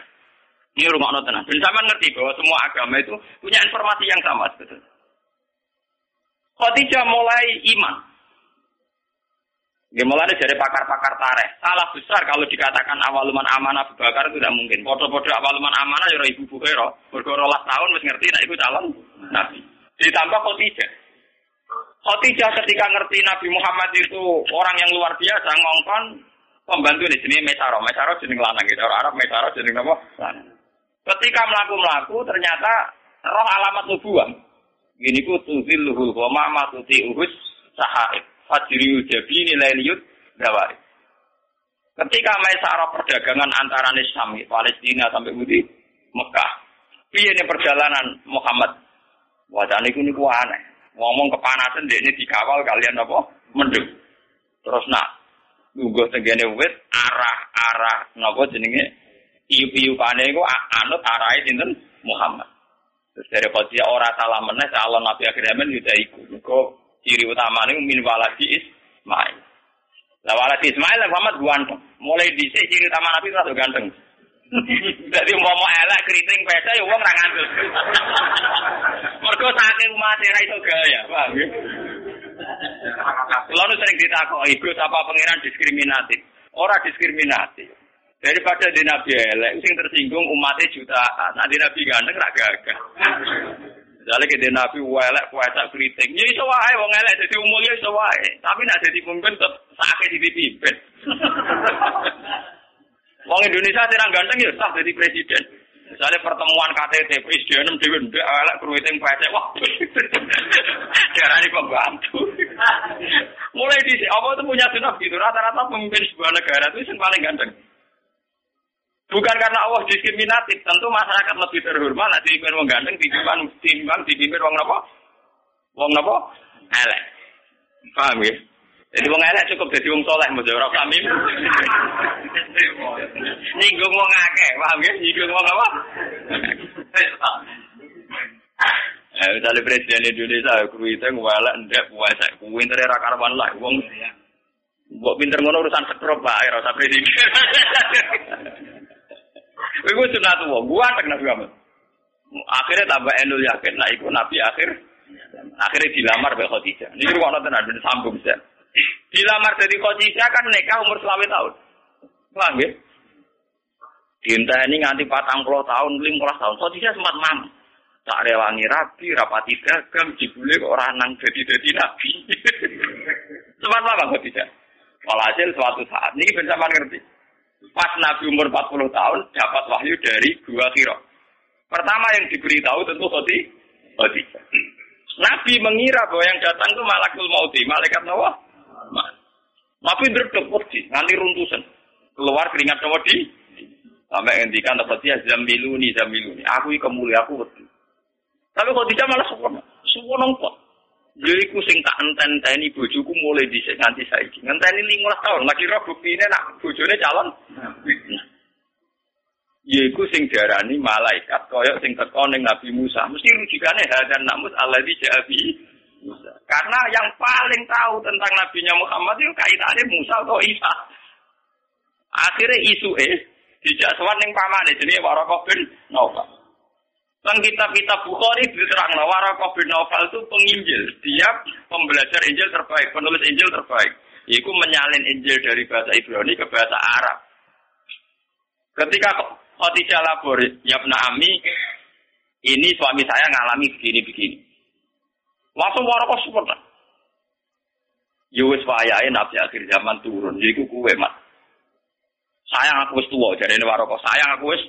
Ini rumah tenang. Dan sama ngerti bahwa semua agama itu punya informasi yang sama sebetulnya. Khadijah mulai iman. Ya mulai dari pakar-pakar tareh. Salah besar kalau dikatakan awaluman amanah Abu Bakar itu tidak mungkin. Podo-podo awaluman amanah ya ibu Bukhairah. Bergorolah tahun masih ngerti nah itu calon nabi. Ditambah Khadijah. Khadijah ketika ngerti Nabi Muhammad itu orang yang luar biasa ngongkon pembantu di sini Mesaro. Mesaro jenis lanang gitu. Orang Arab Mesaro jenis apa? Ketika melaku-melaku ternyata roh alamat nubuah. Gini ku tuzilluhul qoma ma uhus sahaib. Fajriu jabi nilai liut dawari. Ketika Maisarah perdagangan antara Nisam, Palestina sampai Budi, Mekah. Iya ini perjalanan Muhammad. Wajah ini niku aneh. Ngomong kepanasan dia ini dikawal kalian apa? Mendung. Terus nak nunggu tenggene wit arah-arah napa jenenge iu-iupane iku anut arahe sinten Muhammad. Terus dari Khadijah ora salah meneh calon Nabi akhir zaman yuda iku. Ciri utama ini min waladi Ismail. Lah waladi Ismail lah Muhammad ganteng. Mulai dhisik ciri utama Nabi itu ganteng. Jadi mau mau elek keriting pesa ya wong ra ngandel. Mergo saking umat ra iso gaya, paham ya? Lalu sering ditakoki, Gus apa pangeran diskriminatif? Orang diskriminatif. Daripada di Nabi elek, sing tersinggung umatnya jutaan. Nah di Nabi ganteng gagah. Misalnya kita Nabi welek puasa kritik, ya iso wae wong elek jadi umum ya iso wae. Tapi nak jadi pemimpin tetap sakit di pimpin. Wong Indonesia serang ganteng ya sah jadi presiden. Misalnya pertemuan KTT presiden dewi ndek elek kriting puasa wah. Darani pembantu. Mulai di apa itu punya sunah gitu. Rata-rata pemimpin sebuah negara itu yang paling ganteng. Bukan karena Allah diskriminatif, tentu masyarakat lebih terhormat nanti dipimpin wong ganteng ditimbang timbang dipimpin wong napa? Wong napa? Elek. Paham ya? Jadi wong elek cukup jadi wong soleh mesti ora kami. Nyinggung wong akeh, paham ya? Nyinggung wong apa? Eh, misalnya presiden Indonesia, kuwi itu ngwalek ndak puasa, kuwi entere ra karuan lah, wong Mbok pinter ngono urusan sekrop wae ora usah presiden. Iku sunat wong, gua tak Nabi Muhammad. Akhirnya tambah enul yakin, nah iku Nabi akhir akhirnya dilamar oleh Khadijah. Ini rumah nonton ada sambung saya. Dilamar dari Khadijah kan nikah umur selama tahun. Paham ya? Dinta ini nganti patang puluh tahun, lima tahun. Khadijah sempat mam. Tak rewangi rapi, rapati dagang, kok orang nang jadi-jadi nabi. sempat lama Khadijah. Walhasil suatu saat, ini bersama ngerti. Pas Nabi umur 40 tahun dapat wahyu dari dua kiro. Pertama yang diberitahu tentu Khoti. Khoti. Nabi mengira bahwa yang datang itu malakul mauti, malaikat Nawa. Nabi berdek wedi, nanti runtusan. Keluar keringat Nawa di. Sampai ngendikan Khotijah zamiluni zamiluni. Aku iki kemulia aku. Tapi Khotijah malah sempurna. Sempurna kok. Jadi sing tak enten-enteni bojoku mulai dhisik nganti saiki. Ngenteni 15 tahun, lagi roh buktine nak bojone calon. Yaiku sing diarani malaikat kaya sing teko ning Nabi Musa. Mesti rujukane hadan namus alladzi jabi Musa. Karena yang paling tahu tentang nabinya Muhammad itu kaitannya Musa atau Isa. Akhirnya isu eh dijak sowan ning pamane jenenge Waraqah bin Nawfal. Kan kitab-kitab Bukhari diterang Warokoh bin Nawfal itu penginjil. Dia pembelajar Injil terbaik, penulis Injil terbaik. Yaitu menyalin Injil dari bahasa Ibrani ke bahasa Arab. Ketika Khadijah lapor, ya Ami, ini suami saya ngalami begini-begini. Langsung Warokoh support. Yowes wayahe nabi akhir zaman turun, jadi kue mat. Sayang aku wis jadi ini Warokoh. Sayang aku wis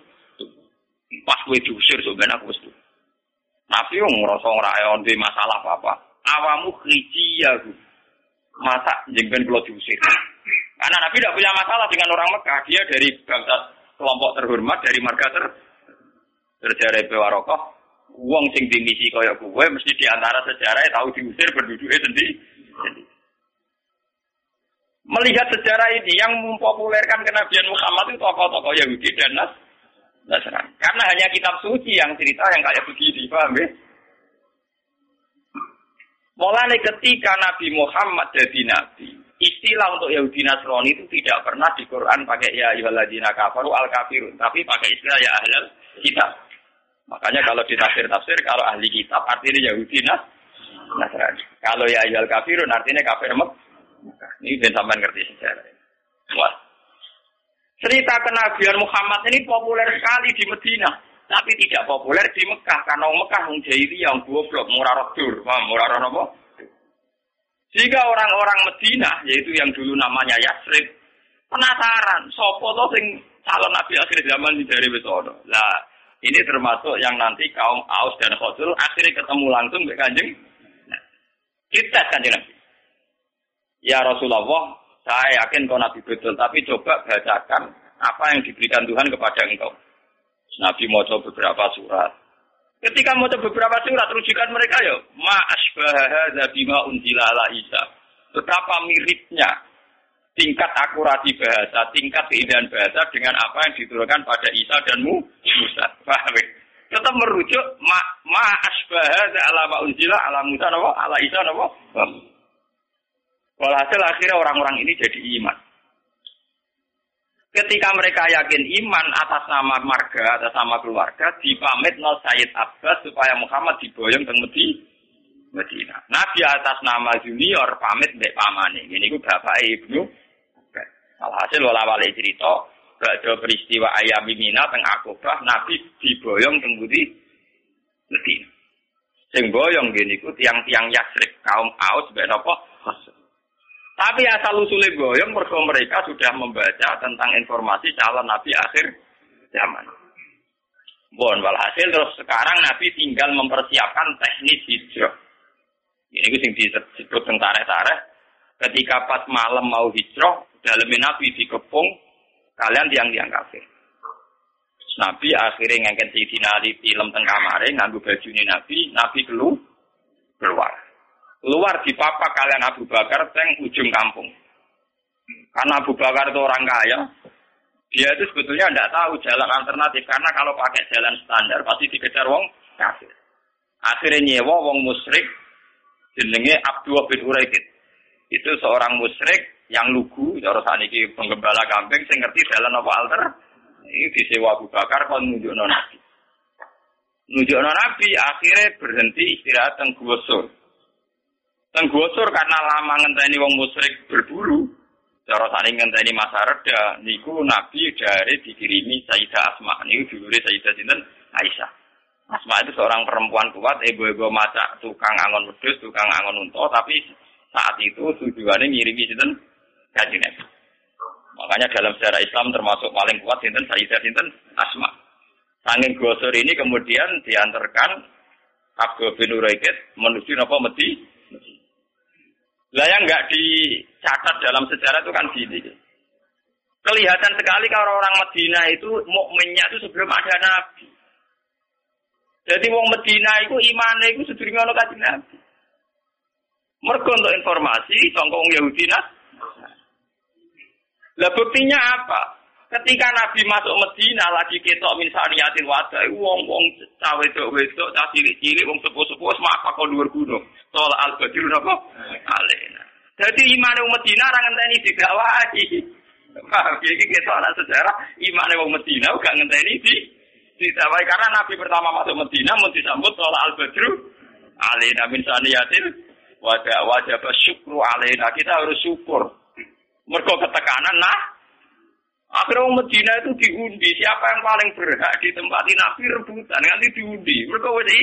Pas gue diusir sebenarnya aku wis Nabi yang ngerasa ngerayon di masalah apa-apa. Awamu ya Masa jengben kalau diusir. Karena Nabi tidak punya masalah dengan orang Mekah. Dia dari bangsa kelompok terhormat, dari marga ter terjadi pewarokoh. Uang sing dimisi kaya gue mesti di antara sejarah tahu diusir berduduknya sendiri. Melihat sejarah ini yang mempopulerkan kenabian Muhammad itu tokoh-tokoh Yahudi dan Nas Nasrani. Karena hanya kitab suci yang cerita yang kayak begini, paham ya? Mulai ketika Nabi Muhammad jadi nabi, istilah untuk Yahudi Nasrani itu tidak pernah di Quran pakai ya ayyuhalladzina kafaru al kafirun, tapi pakai istilah ya ahlul kitab. Makanya kalau di tafsir-tafsir kalau ahli kitab artinya Yahudi Nasrani. Kalau ya ayal kafirun artinya kafir Mek. Ini ben sampean ngerti sejarah. Wah. Cerita kenabian Muhammad ini populer sekali di Medina, tapi tidak populer di Mekah karena Mekah wong yang goblok, murah rodur, murah roh apa? Jika orang-orang Medina, yaitu yang dulu namanya Yasrib, penasaran, sopo to sing calon nabi akhir zaman di dari Besono. Lah, ini termasuk yang nanti kaum Aus dan Khosul akhirnya ketemu langsung dengan kanjeng. Nah, kita kanjeng Nabi. Ya Rasulullah, saya yakin kau Nabi betul, tapi coba bacakan apa yang diberikan Tuhan kepada engkau. Nabi mau coba beberapa surat. Ketika mau coba beberapa surat, rujukan mereka ya, ma asbaha bima ala Isa. Betapa miripnya tingkat akurasi bahasa, tingkat keindahan bahasa dengan apa yang diturunkan pada Isa dan Musa. Paham ya? Tetap merujuk ma, ma asbaha ala ma ala Musa nawa, ala Isa nawa. Walhasil akhirnya orang-orang ini jadi iman. Ketika mereka yakin iman atas nama marga, atas nama keluarga, dipamit no Sayyid Abbas supaya Muhammad diboyong ke Medina. Nabi atas nama junior pamit mbek pamane. Ini ku bapak Ibnu Alhasil wala wale cerita, ada peristiwa ayam Mina teng Akobah, Nabi diboyong teng Budi Medina. Sing boyong gini ku tiang-tiang Yasrib kaum Aus ben apa? Tapi asal usulnya boyong mereka mereka sudah membaca tentang informasi calon Nabi akhir zaman. Bon, walhasil terus sekarang Nabi tinggal mempersiapkan teknis hijrah. Ini gue disebut tentara tareh Ketika pas malam mau hijrah, dalam Nabi dikepung, kalian tiang-tiang kafir. Nabi akhirnya ngangkat Sayyidina Ali film tengah kamare nganggu baju Nabi, Nabi keluar. Keluar di papa kalian Abu Bakar teng ujung kampung. Karena Abu Bakar itu orang kaya, dia itu sebetulnya tidak tahu jalan alternatif karena kalau pakai jalan standar pasti dikejar wong kafir. Akhirnya nyewa wong musyrik jenenge Abdullah bin Uraikid. Itu seorang musyrik yang lugu, cara saniki penggembala kambing sing ngerti jalan apa alter. Ini disewa Abu Bakar kon nunjukno Nabi. Nunjukno Nabi akhirnya berhenti istirahat teng Gusur. Teng Gusur karena lama ngenteni wong musyrik berburu. Cara sani ngenteni masa reda niku Nabi dari dikirimi Sayyidah Asma. Niku dulure Sayyidah sinten Aisyah. Asma itu seorang perempuan kuat, ibu-ibu masak tukang angon wedhus, tukang angon unta, tapi saat itu tujuannya ngirimi sinten kaji Nabi. Makanya dalam sejarah Islam termasuk paling kuat sinten Sayyidah sinten Asma. Sangin gosor ini kemudian diantarkan Abdul bin Uraikid menuju Napa Medi. Lah yang nggak dicatat dalam sejarah itu kan gini. Kelihatan sekali kalau orang Medina itu mukminnya itu sebelum ada Nabi. Jadi wong Medina itu imannya itu sedurunge ana kanjeng Nabi. Mergo untuk informasi sangka Yahudi nah, lah buktinya apa? Ketika Nabi masuk Medina lagi ketok min sariyatil wada, wong-wong cawe wedok wedok, cah cilik-cilik, wong sepuh-sepuh maka kau luar gunung. Soal al-Badr napa? Alena. Jadi iman wong Medina ora ngenteni digawai. Paham iki ketok ana sejarah iman wong Medina gak ngenteni di ditawai karena Nabi pertama masuk Medina mau disambut soal al-Badr alena min sariyatil wada wajib syukru alena. Kita harus syukur mereka ketekanan, nah akhirnya orang Medina itu diundi siapa yang paling berhak ditempati Nabi rebutan nanti diundi. Mereka wedi.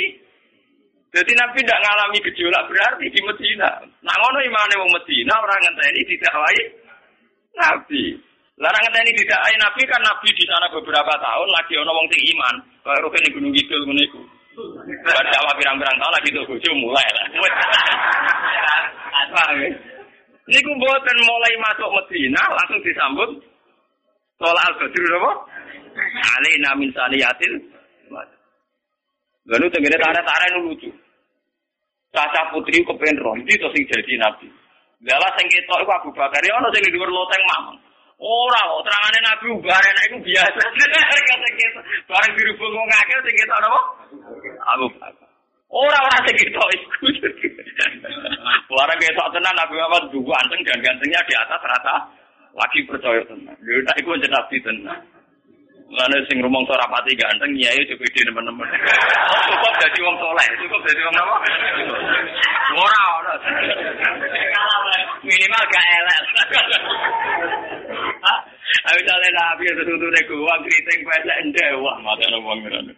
Jadi Nabi tidak mengalami gejolak berarti di Medina. Nah ngono imane wong Medina orang ngenteni didakwai Nabi. Larang ngenteni didakwai Nabi kan Nabi di sana beberapa tahun lagi ono wong sing iman. Kayak rukun Gunung Kidul ngono iku. Pada pirang-pirang tahun lagi tuh bojo mulai lah. Niku mboten mulai masuk Medina langsung disambut sholat al-badr apa? Alaina min saniyatil. Lalu tengene tara-tara nu lucu. Caca putri kepen roh, itu sing jadi nabi. Lala sing ketok iku Abu Bakar, ya ono sing dhuwur loteng mamang. Ora terangane Nabi ubare nek iku biasa. Bareng dirubung wong akeh sing ketok napa? Abu Bakar. Orang-orang sing ketok iku. Orang ketok tenan Nabi Muhammad dua ganteng dan gantengnya di atas rata lagi percaya tenan. Lha tak iku Nabi tenan. Mulane sing rumong ora pati ganteng ya itu pede teman-teman. Cukup jadi wong soleh, cukup jadi wong apa? Ora. Minimal gak elek. Ayo jale nabi itu tutune gua kriting pesek ndek wah mate wong ngono.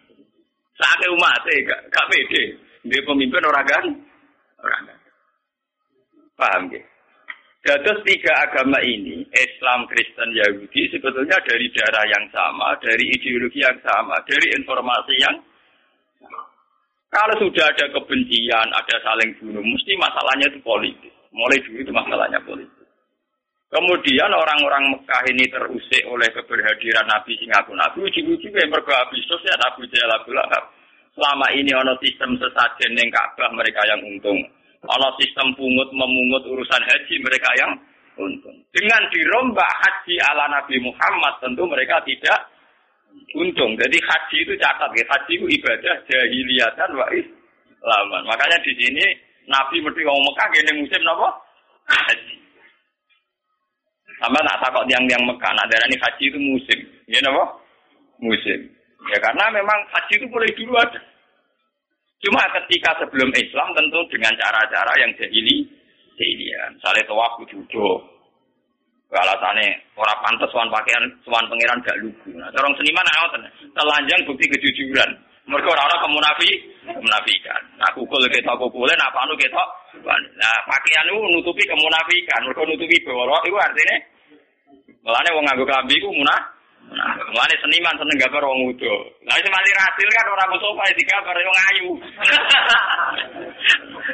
Sakit umat gak gak pede. Dia pemimpin orang kan? Orang kan. Paham ya? Dados tiga agama ini, Islam, Kristen, Yahudi, sebetulnya dari darah yang sama, dari ideologi yang sama, dari informasi yang. Kalau sudah ada kebencian, ada saling bunuh, mesti masalahnya itu politik. Mulai dulu itu masalahnya politik. Kemudian orang-orang Mekah ini terusik oleh keberhadiran Nabi sing aku Nabi, uji-uji yang mergo habis ya Abu Lahab. Selama ini ono sistem sesajen yang Ka'bah mereka yang untung. Kalau sistem pungut memungut urusan haji mereka yang untung. Dengan dirombak haji ala Nabi Muhammad tentu mereka tidak untung. Jadi haji itu catat ya. Haji itu ibadah jahiliyah dan wa islaman. Makanya di sini Nabi mesti ngomong Mekah ini musim apa? Haji. Sama nak takut yang-yang Mekah, nak darah ini haji itu musim. Ya apa? Musim. Ya karena memang haji itu boleh dulu ada. Cuma ketika sebelum Islam tentu dengan cara-cara yang jahili, jahilian. Misalnya tawaf duduk. Alasannya orang pantas suan pakaian suan pangeran gak lugu. Nah, orang seniman ngoten, telanjang bukti kejujuran. Mereka orang-orang kemunafi, kemunafikan. Nah, kukul kita kukulin, apa anu kita. Nah, pakaian itu nutupi kemunafikan. Mereka nutupi bawah itu artinya. Mulanya wong nganggo klambi iku munah. Nah, seniman seneng gambar wong udo. Lah sing mati rasil kan ora mung sofa digambar wong ayu.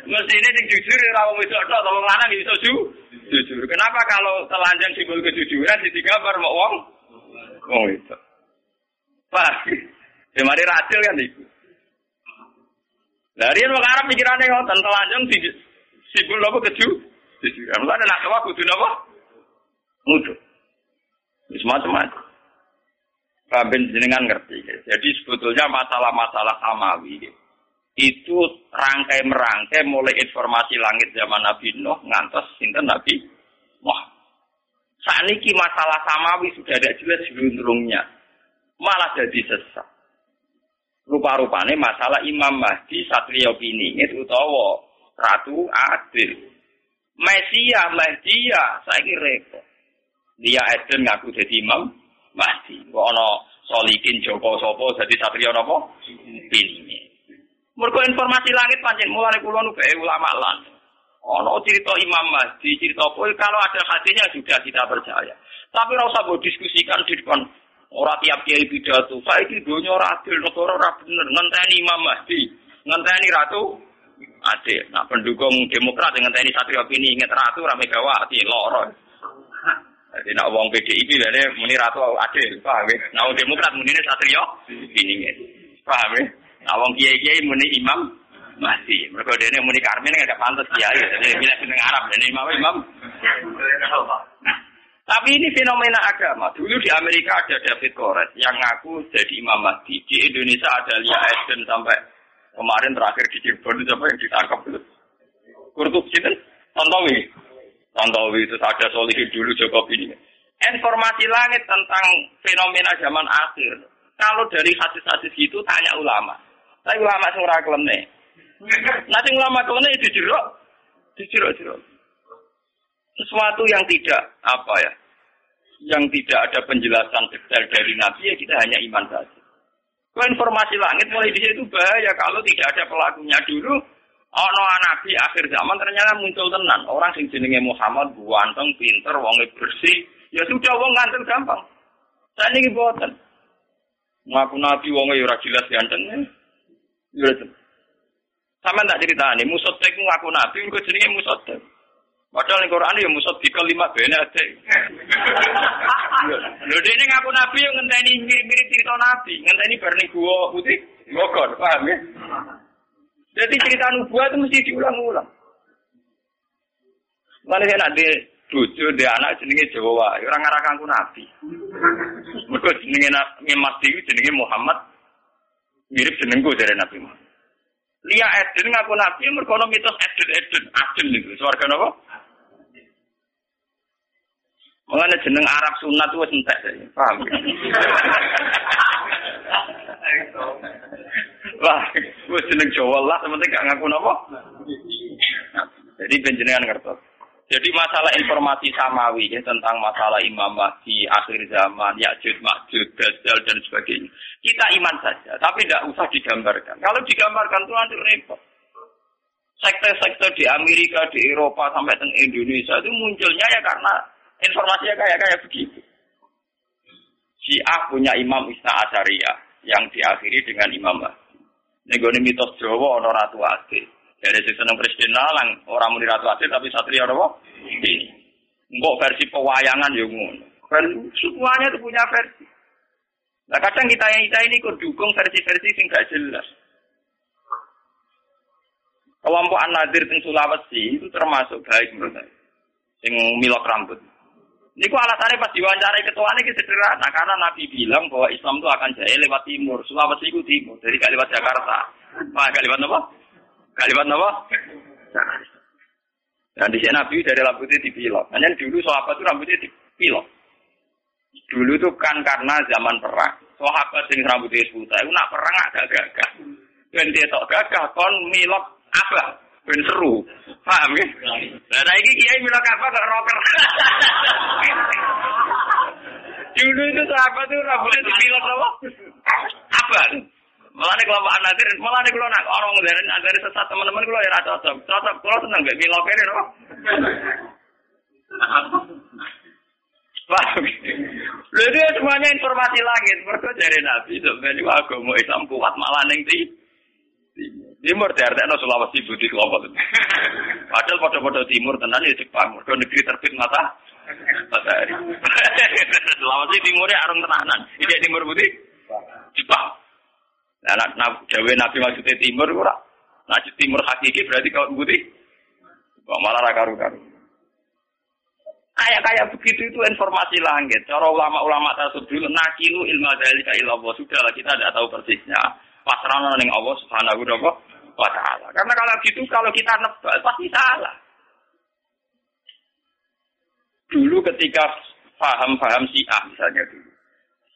Mesti ini sing jujur ora wong wedok tok, wong lanang iso ju. Jujur. Kenapa kalau telanjang simbol kejujuran digambar mau wong wong itu? Pak, ya mari rasil kan iku. Dari yang Arab pikirannya ngoten telanjang simbol apa keju? Jujuran. Mulane nak tawa kudu napa? Mudu. Semacam-macam. Ben jenengan ngerti. Jadi sebetulnya masalah-masalah samawi itu rangkai merangkai mulai informasi langit zaman Nabi Nuh ngantos sinten Nabi Wah. Saat ini masalah samawi sudah ada jelas sebelumnya. Malah jadi sesat. Rupa-rupanya masalah Imam Mahdi Satrio itu utawa Ratu Adil. Mesia, Mahdia, saya kira. Dia Eden ngaku jadi imam, Mahdi. Kok ana solikin Joko Sopo jadi satria napa? Ini. Mergo informasi langit pancen mulai kula nu ulama lan. Ono cerita Imam Mahdi, cerita apa kalau ada hadisnya sudah kita percaya. Tapi ora usah diskusikan di depan ora tiap kiai pidato. Saiki donya ora adil, negara ora bener. Ngenteni Imam Mahdi, ngenteni ratu adil. Nah, pendukung Demokrat ngenteni satria opini inget ratu ora Megawati, loro. Jadi nak uang PDIP ini muni ratu adil, paham ya? Nak uang Demokrat muni satrio, ini paham ya? Nak uang kiai kiai muni imam masih. Mereka dia muni Karmen nggak pantas kiai, jadi bila seneng Arab dan imam imam. Tapi ini fenomena agama. Dulu di Amerika ada David Koret yang ngaku jadi Imam Mahdi. Di Indonesia ada Lia Eden sampai kemarin terakhir di Cirebon itu apa yang ditangkap itu. Kurtup Sinten, Tontowi. Tantowi itu ada solihin dulu Jokowi ini. Informasi langit tentang fenomena zaman akhir. Kalau dari hadis-hadis itu tanya ulama. Tapi ulama sing ora kelene. Nanti ulama kelene itu jerok, dijerok jerok. Sesuatu yang tidak apa ya, yang tidak ada penjelasan detail dari Nabi ya kita hanya iman saja. Kalau informasi langit mulai di situ bahaya kalau tidak ada pelakunya dulu Ono nabi akhir zaman ternyata muncul tenan orang sing jenenge Muhammad buanteng pinter wonge bersih ya sudah wong nganteng gampang. Saya ini boten. Ngaku nabi wonge ora jelas ganteng. Ya Sama tak cerita nih, musotek ngaku nabi, gue jenenge musotek. Padahal ning Quran ya musot di kelima bene ade. Lho dene ngaku nabi yang ngenteni mirip-mirip cerita nabi, ngenteni bar ning gua putih, Bogor, paham ya? Jadi cerita nubuah itu mesti diulang-ulang. Mana saya nanti bojo de anak jenenge Jawa, orang ngarah kangku nabi. Mergo jenenge Mas Dewi jenenge Muhammad mirip jenengku dari Nabi Muhammad. Lia Eden ngaku nabi mergo ono mitos Eden Eden, Eden niku swarga napa? Mengenai jeneng Arab sunat itu entek, paham? Wah, wis jeneng Jawa lah, sementing gak ngaku napa. Jadi penjenengan ngertos. Jadi masalah informasi samawi ya, tentang masalah Imam Mahdi, akhir zaman, Ya'jud, Ma'jud, Dajjal, dan sebagainya. Kita iman saja, tapi tidak usah digambarkan. Kalau digambarkan itu nanti repot. Sekte-sekte di Amerika, di Eropa, sampai ke Indonesia itu munculnya ya karena informasinya kayak kayak begitu. Syiah punya Imam Isna Asyariah yang diakhiri dengan Imam Mahdi. Ini mitos Jawa, ono Ratu Ade. Dari sisi seneng presiden nalang, orang muni Ratu Ade tapi satria apa? Ini. Mbok versi pewayangan ya ngono. Semuanya itu punya versi. Nah kadang kita yang kita ini kok dukung versi-versi sing gak jelas. Kelompok An-Nadir di Sulawesi itu termasuk baik menurut saya. Sing milok rambut. Ini kok alasannya pas diwawancarai ketua ini sederhana karena Nabi bilang bahwa Islam itu akan jaya lewat timur, Sulawesi itu timur, jadi gak lewat Jakarta. Wah, gak lewat apa? Gak lewat apa? Dan di sini Nabi dari rambutnya dipilok. Hanya dulu sahabat itu rambutnya dipilok. Dulu itu kan karena zaman perang. Sahabat yang rambutnya sebuta, itu nak perang agak gagah. Dan dia tak gagah, kon milok apa? Ben seru. Paham ya? Nah ini kiai milok apa gak rocker. Dulu itu sahabat itu rambutnya dipilok apa? Apa? Malah nih kalau anadir, malah nih kalau nak orang dari dari sesat teman-teman kalau ya cocok, cocok kalau seneng gak milok ini loh. Paham? Lalu semuanya informasi langit. Mereka dari Nabi sebenarnya agama Islam kuat malah neng timur artinya Sulawesi Budi kelompok. Padahal pada-pada timur tenan ya Jepang. Mereka negeri terbit mata matahari. Sulawesi timurnya arung tenanan. Ini timur Budi Jepang. Nah, nah, Jawa Nabi maksudnya timur ora. Nah, timur hakiki berarti kalau Budi. Malah rakaru-karu. Kayak kayak begitu itu informasi langit. Cara ulama-ulama tersebut nakilu ilmu dari ilallah sudahlah kita tidak tahu persisnya. Pasrah ning Allah Subhanahu wa taala. Karena kalau gitu kalau kita nebak pasti salah. Dulu ketika paham-paham Syiah misalnya dulu.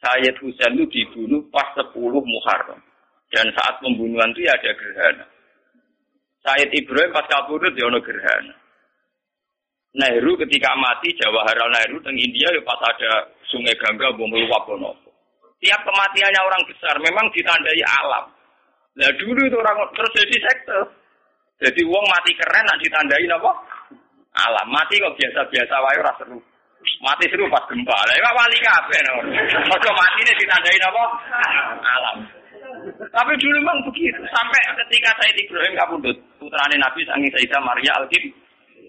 Sayyid Husain itu dibunuh pas 10 Muharram. Dan saat pembunuhan itu ya ada gerhana. Sayyid Ibrahim pas kabur itu ya ada gerhana. Nehru ketika mati Jawaharlal Nehru teng India ya pas ada Sungai Gangga bom meluap. Tiap kematiannya orang besar memang ditandai alam. Nah dulu itu orang terus jadi sekte. Jadi uang mati keren nak ditandai apa? Alam. Mati kok biasa-biasa wae ora seru. Mati seru pas gempa. Lah ya wali kabeh. Ojo mati ini ditandai apa? Alam. Tapi dulu memang begitu. Sampai ketika saya Ibrahim kabundut, putrane Nabi sangi Sayyidah Maria Al-Qib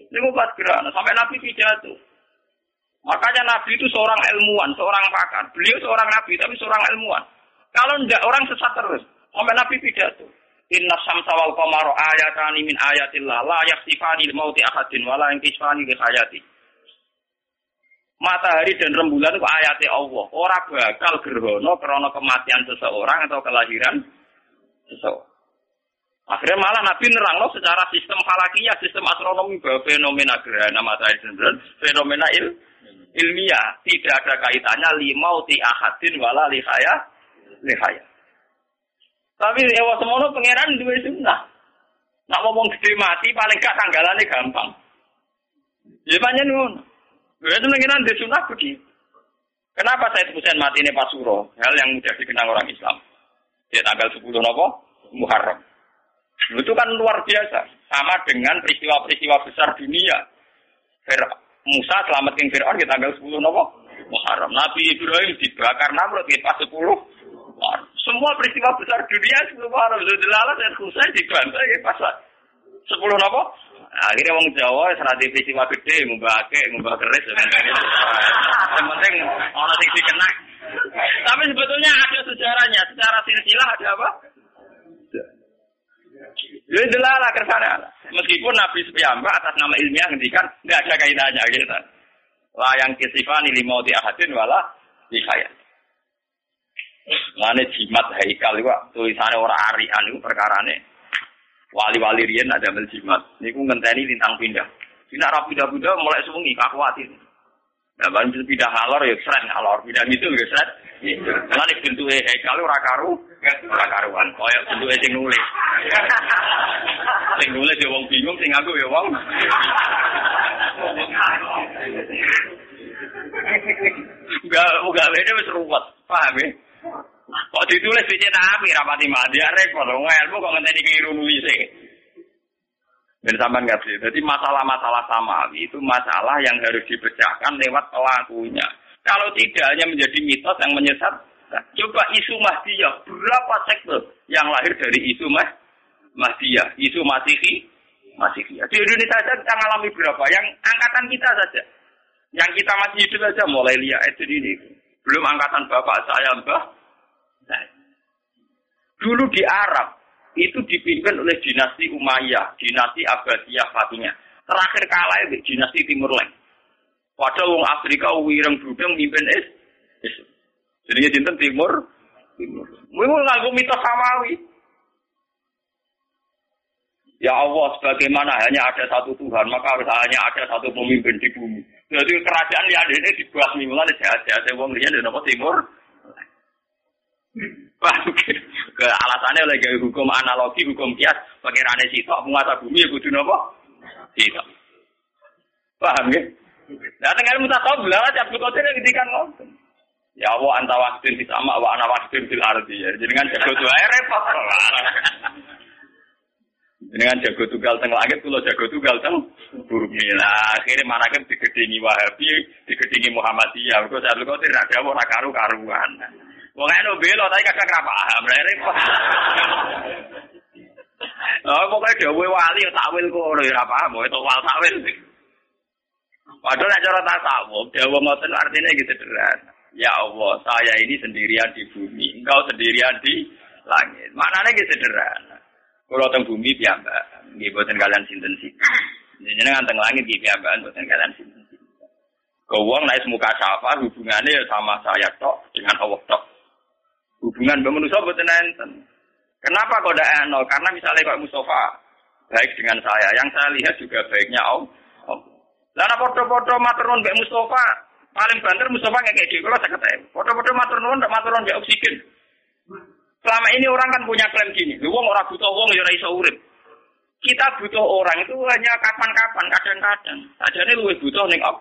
ini obat gerak. Sampai Nabi pidato. Makanya Nabi itu seorang ilmuwan, seorang pakar. Beliau seorang Nabi, tapi seorang ilmuwan. Kalau tidak orang sesat terus. Sampai Nabi pidato. Inna samsa wal qamara ayatani min ayatillah la yakhsifani mauti ahadin wala yankisfani li hayati. Matahari dan rembulan itu ayatnya Allah. Orang bakal gerhono karena kematian seseorang atau kelahiran seseorang. Akhirnya malah Nabi nerang loh secara sistem falakiyah, sistem astronomi bahwa fenomena gerhana matahari dan fenomena il, ilmiah tidak ada kaitannya limau ti ahadin wala lihaya lihaya. Tapi ewa semono pangeran dua sunnah. Nak ngomong gede mati paling gak tanggalannya gampang. Ya banyak nun. Berarti pangeran di sunnah begitu. Kenapa saya Husain mati ini Pasuro? Hal yang mudah dikenang orang Islam. Dia tanggal 10 nopo Muharram. Itu kan luar biasa. Sama dengan peristiwa-peristiwa besar dunia. Fir Musa selamatin Fir'aun di tanggal 10 Nopo Muharram. Nabi Ibrahim dibakar Namrud di pas 10 Semua peristiwa besar dunia 10 Muharram. Zulala dan Husain di pas 10 Nopo. Akhirnya wong Jawa serati peristiwa gede, ngubake, ngubah keris. Yang penting orang sing dikenak. Tapi sebetulnya ada sejarahnya. Secara silsilah ada apa? Ya delala kersane Meskipun Nabi Sufyan atas nama ilmiah ngendikan tidak ada kaitannya gitu. Layang kisifani limauti ahadin wala dihayat. Lane jimat haikal itu tulisannya orang arian itu perkarane wali-wali rian ada mel jimat. Niku ngenteni lintang pindah. Tidak rapi pindah mulai semungi kakuatin. Nah, bantu pindah halor ya seret halor, pindah itu ya seret. Lane bentuk haikal ora karu Ora karuan, koyo bentuke sing nulis. Sing nulis ya wong bingung, sing aku ya wong. Enggak, enggak beda wis ruwet. Paham ya? Kok ditulis dicetak api rapati mati repot. Wong ilmu kok ngenteni keliru nulis Dan sampean nggak sih. Jadi masalah-masalah sama itu masalah yang harus dipecahkan lewat pelakunya. Kalau tidak hanya menjadi mitos yang menyesat, coba isu Mahdiyah. Berapa sektor yang lahir dari isu Mah Mahdiyah? Isu Masihi? Masihi. Di Indonesia saja kita mengalami berapa? Yang angkatan kita saja. Yang kita masih hidup saja mulai lihat itu ini. Belum angkatan bapak saya, mbah. Nah. Dulu di Arab, itu dipimpin oleh dinasti Umayyah, dinasti Abbasiyah Fatimiyah. Terakhir kalah itu dinasti Timur Leng. Padahal wong Afrika wireng budeng mimpin es. Jadi dinten Timur Timur. Mau nganggo mitos samawi. Ya Allah, sebagaimana hanya ada satu Tuhan, maka harus hanya ada satu pemimpin di bumi. Jadi kerajaan yang ada ini dibuat mulai jahat-jahat wong liya di nomor timur. Ke alasannya oleh hukum analogi, hukum kias, pakai rane sitok, penguasa bumi ya kudu nopo? Sitok. Paham ya? Nah, tengah mutasawuf bilang aja Abdul Qadir yang ngomong. Ya Allah anta wahidin di sama wa ana wahidin fil ardi. Ya, jenengan jago ae repot. Jenengan jago tunggal teng langit kula jago tunggal teng bumi. Lah akhirnya manakem digedingi Wahabi, digedingi Muhammadiyah. Kok Abdul Qadir ra dawuh karu-karuan. Wong eno belo tapi kakak paham. Lah repot. Oh, pokoknya dewe wali takwil kok ora paham, itu wal takwil. Padahal nek cara tasawuf, dewa ngoten artinya gitu sederhana. Ya Allah, saya ini sendirian di bumi, engkau sendirian di langit. Maknanya gitu sederhana. Kalau teng bumi piyambak, nggih boten kalian sinten sih. Jenengan teng langit nggih piyambak boten kalian sinten sih. Kau naik muka syafa hubungannya sama saya tok dengan Allah tok. Hubungan manusia boten enten. Kenapa kok tidak nol? Karena misalnya kok Mustafa baik dengan saya, yang saya lihat juga baiknya Allah. Lah foto-foto matron Mbak Mustafa, paling banter Mustafa kayak gitu. Kalau saya kata, foto-foto matron ndak matron Mbak oksigen. Selama ini orang kan punya klaim gini, lu wong orang butuh wong ya urip. Kita butuh orang itu hanya kapan-kapan, kadang-kadang. Saja ini lu butuh nih ok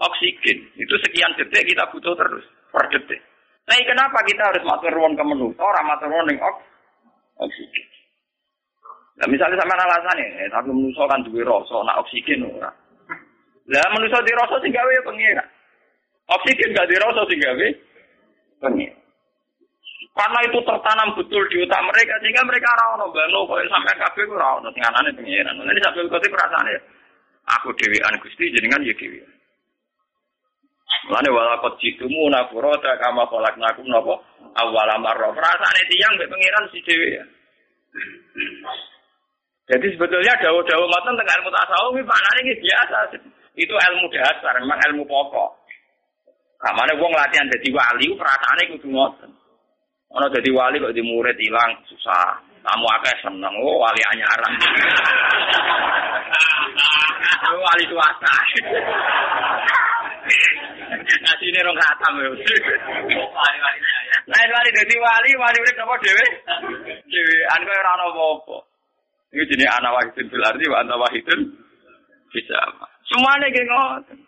oksigen. Itu sekian detik kita butuh terus per detik. Nah, kenapa kita harus matur ruang ke menu? Orang matur ruang ning ok oksigen. Nah, misalnya sama alasan ya, tapi menuso kan duwe rasa, nak oksigen ora. Lah manusia dirasa sing gawe pengira. Oksigen gak dirasa sing gawe pengira. Karena itu tertanam betul di otak mereka sehingga mereka ora ono bano koyo sampai kabeh ora ono sing anane pengiran. Nanti sampai kote ya. Aku dhewean Gusti jenengan ya dhewe. Mulane wala qad jitumu nafurata kama khalaqnakum napa awwala marra. Perasaane tiyang mbek pengiran si dhewe. Jadi sebetulnya dawa-dawa ngoten tengah ilmu tasawuf ini maknanya ini biasa. Itu ilmu dasar, memang ilmu pokok. Kamane wong latihan jadi wali, perasaannya kudu ngoten. Ono jadi wali kok di murid hilang susah. Kamu akeh seneng, oh wali anyaran. wali swasta. Nasi ini rong khatam ya. Lain wali jadi wali, wali udah apa dewe? Dewe, anu ora ono apa-apa. Ini jenis anak wahidun fil ardi wa wahidun bisa. Semuanya kayak ngoten.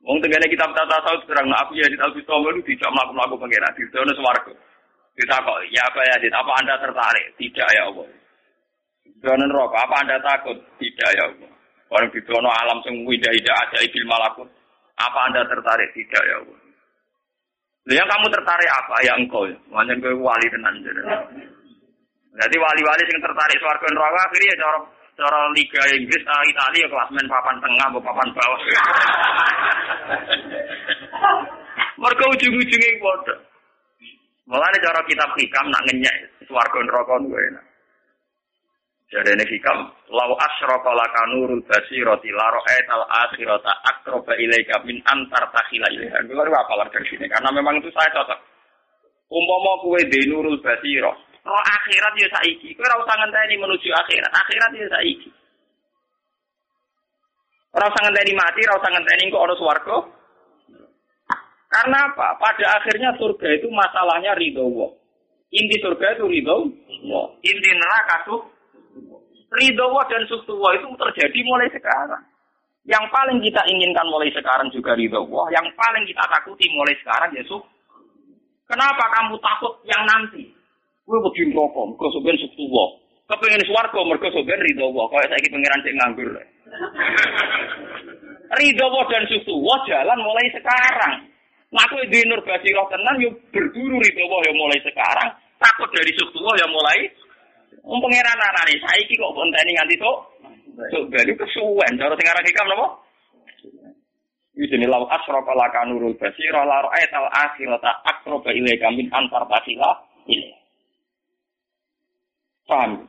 Wong tengene kitab tata saud terang aku ya di Alfi Tomol itu tidak melakukan melakukan pengiran di suwargo. Kita kok ya apa ya apa anda tertarik? Tidak ya Allah. Zona neraka apa anda takut? Tidak ya Allah. Orang di alam sing windah-indah aja ibil malakut. Apa anda tertarik? Tidak ya Allah. Yang kamu tertarik apa? Ya engkau. Macam gue wali tenan. Jadi wali-wali yang tertarik suarga neraka akhirnya cara cara Liga Inggris uh, Italia klasmen papan tengah atau papan bawah. Mereka ujung-ujungnya bodoh. Mulai cara kitab hikam nak ngenyek suarga neraka gue enak. Jadi ini hikam, lau asyraka laka nurul basirati laro etal akhirata akroba ilaika min antar takhila ilaika. Gue baru apalah dari sini, karena memang itu saya cocok. Umpama kue di nurul basiro, Oh akhirat ya saiki. Kowe ora usah ngenteni menuju akhirat. Akhirat ya saiki. Ora usah ngenteni mati, ora usah ngenteni kok swarga. Karena apa? Pada akhirnya surga itu masalahnya ridho Allah. Inti surga itu ridho. Inti neraka tuh ridho dan suktuwa itu terjadi mulai sekarang. Yang paling kita inginkan mulai sekarang juga ridho. Yang paling kita takuti mulai sekarang ya Kenapa kamu takut yang nanti? Gue begini rokok, gue sebenarnya suktuwa. Kepengen suarga, mereka sebenarnya ridho Allah. Kalau saya pengiran cek nganggur. ridho dan suktuwa jalan mulai sekarang. Nah, aku di nur basiroh tenan, yuk berburu ridho yang mulai sekarang. Takut dari suktuwa yang mulai. Um pengiran anak saya kok konteni nganti tuh. Coba itu kesuwen. Cara sekarang hikam nopo? Ini lau asroka laka nurul basira la ra'ayat al akhirata akroba ilaika min antar tasila ini. Paham?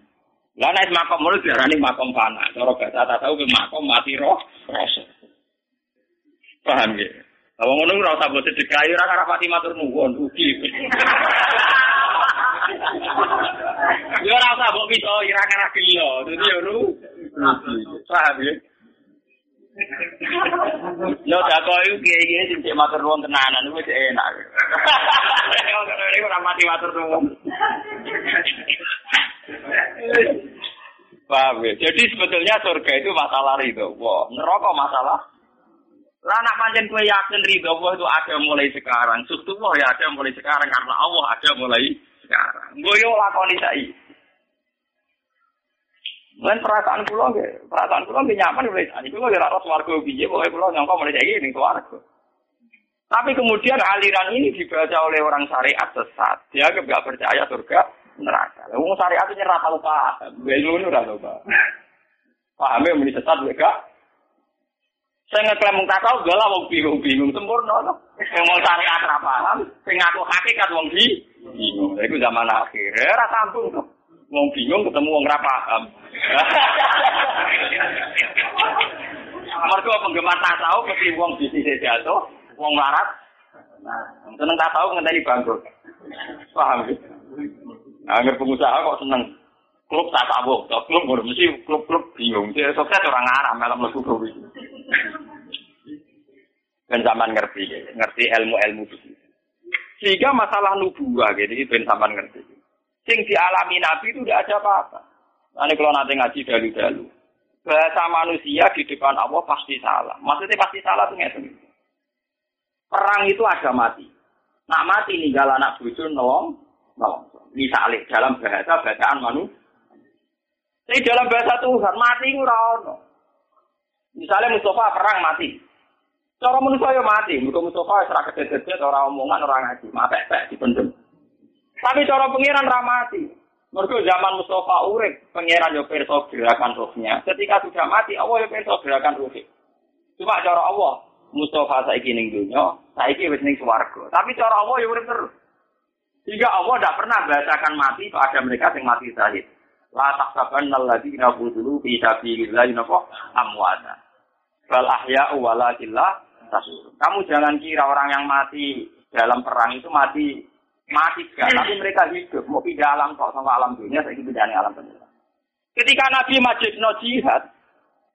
Lah nek makom mulut diarani makom fana. Cara bahasa tahu ke makom mati roh rasa. Paham ya? Kalau ngono ora usah mbok sedekah ora karo pati matur nuwun ugi. Ya ora usah mbok piso ira karo gelo. Dadi yo Paham ya? Yo dako iku kiye-kiye sing cek matur nuwun tenanan wis enak. Ora mati matur nuwun. Paham ya? Jadi sebetulnya surga itu masalah ridho. Wah, neraka masalah. Lah nak pancen kowe yakin ridho Allah itu ada mulai sekarang. Sustu Allah ya ada mulai sekarang karena Allah ada mulai sekarang. Gue yo lakoni saiki. Lan perasaan kula nggih, perasaan kula nggih nyaman wis. Iki kula ora ora swarga piye, pokoke kula nyangka mulai saiki ning swarga. Tapi kemudian aliran ini dibaca oleh orang syariat sesat. Dia nggak percaya surga neraka. Lah wong syariat itu ora tau paham. Ilmu ora tau paham. Pahame muni sesat mereka. Saya ngeklaim mung tak tahu galah wong bingung-bingung sempurna to. Sing mau syariat ora paham, sing ngaku hakikat wong bingung. Iku zaman akhir. Ora sambung to. Wong bingung ketemu wong ora paham. Mergo penggemar tasawuf mesti wong bisnis jatuh, wong larat. Nah, seneng tasawuf ngenteni bangkrut. Paham ya? Angger pengusaha kok seneng klub tasawuf, klub udah mesti klub-klub bingung. Dia sukses orang Arab malam mlebu kuwi. Ben zaman ngerti, ngerti ilmu-ilmu. Sehingga masalah nubuah gitu, ben zaman ngerti. Sing dialami Nabi itu tidak ada apa-apa. Nanti kalau nanti ngaji dalu-dalu. Bahasa manusia di depan Allah pasti salah. Maksudnya pasti salah tuh ngerti. Perang itu ada mati. Nak mati ninggal anak bucu nolong, nolong. Misalnya dalam bahasa bacaan manusia. Tapi dalam bahasa Tuhan mati ora Misalnya Mustafa perang mati. Cara manusia ya mati. Muka Mustafa serah kedet-kedet orang omongan orang ngaji. Mati-mati dipendem. Tapi cara pengiran ramati. Mereka zaman Mustafa urip, pengiran yo perso gerakan rohnya. Ketika sudah mati, Allah yo perso gerakan rohnya. Cuma cara Allah, Mustafa saiki ning dunya, saiki wis ning swarga. Tapi cara Allah yo urip terus. Sehingga Allah tidak pernah bahasakan mati pada mereka yang mati syahid. La tahsabanna alladziina qutilu fi sabilillahi amwata. Bal ahya'u walakinna tasur. Kamu jangan kira orang yang mati dalam perang itu mati mati gak, tapi mereka hidup. Mau pindah alam kok sama alam dunia, saya pindah alam dunia. Ketika Nabi Majid no jihad,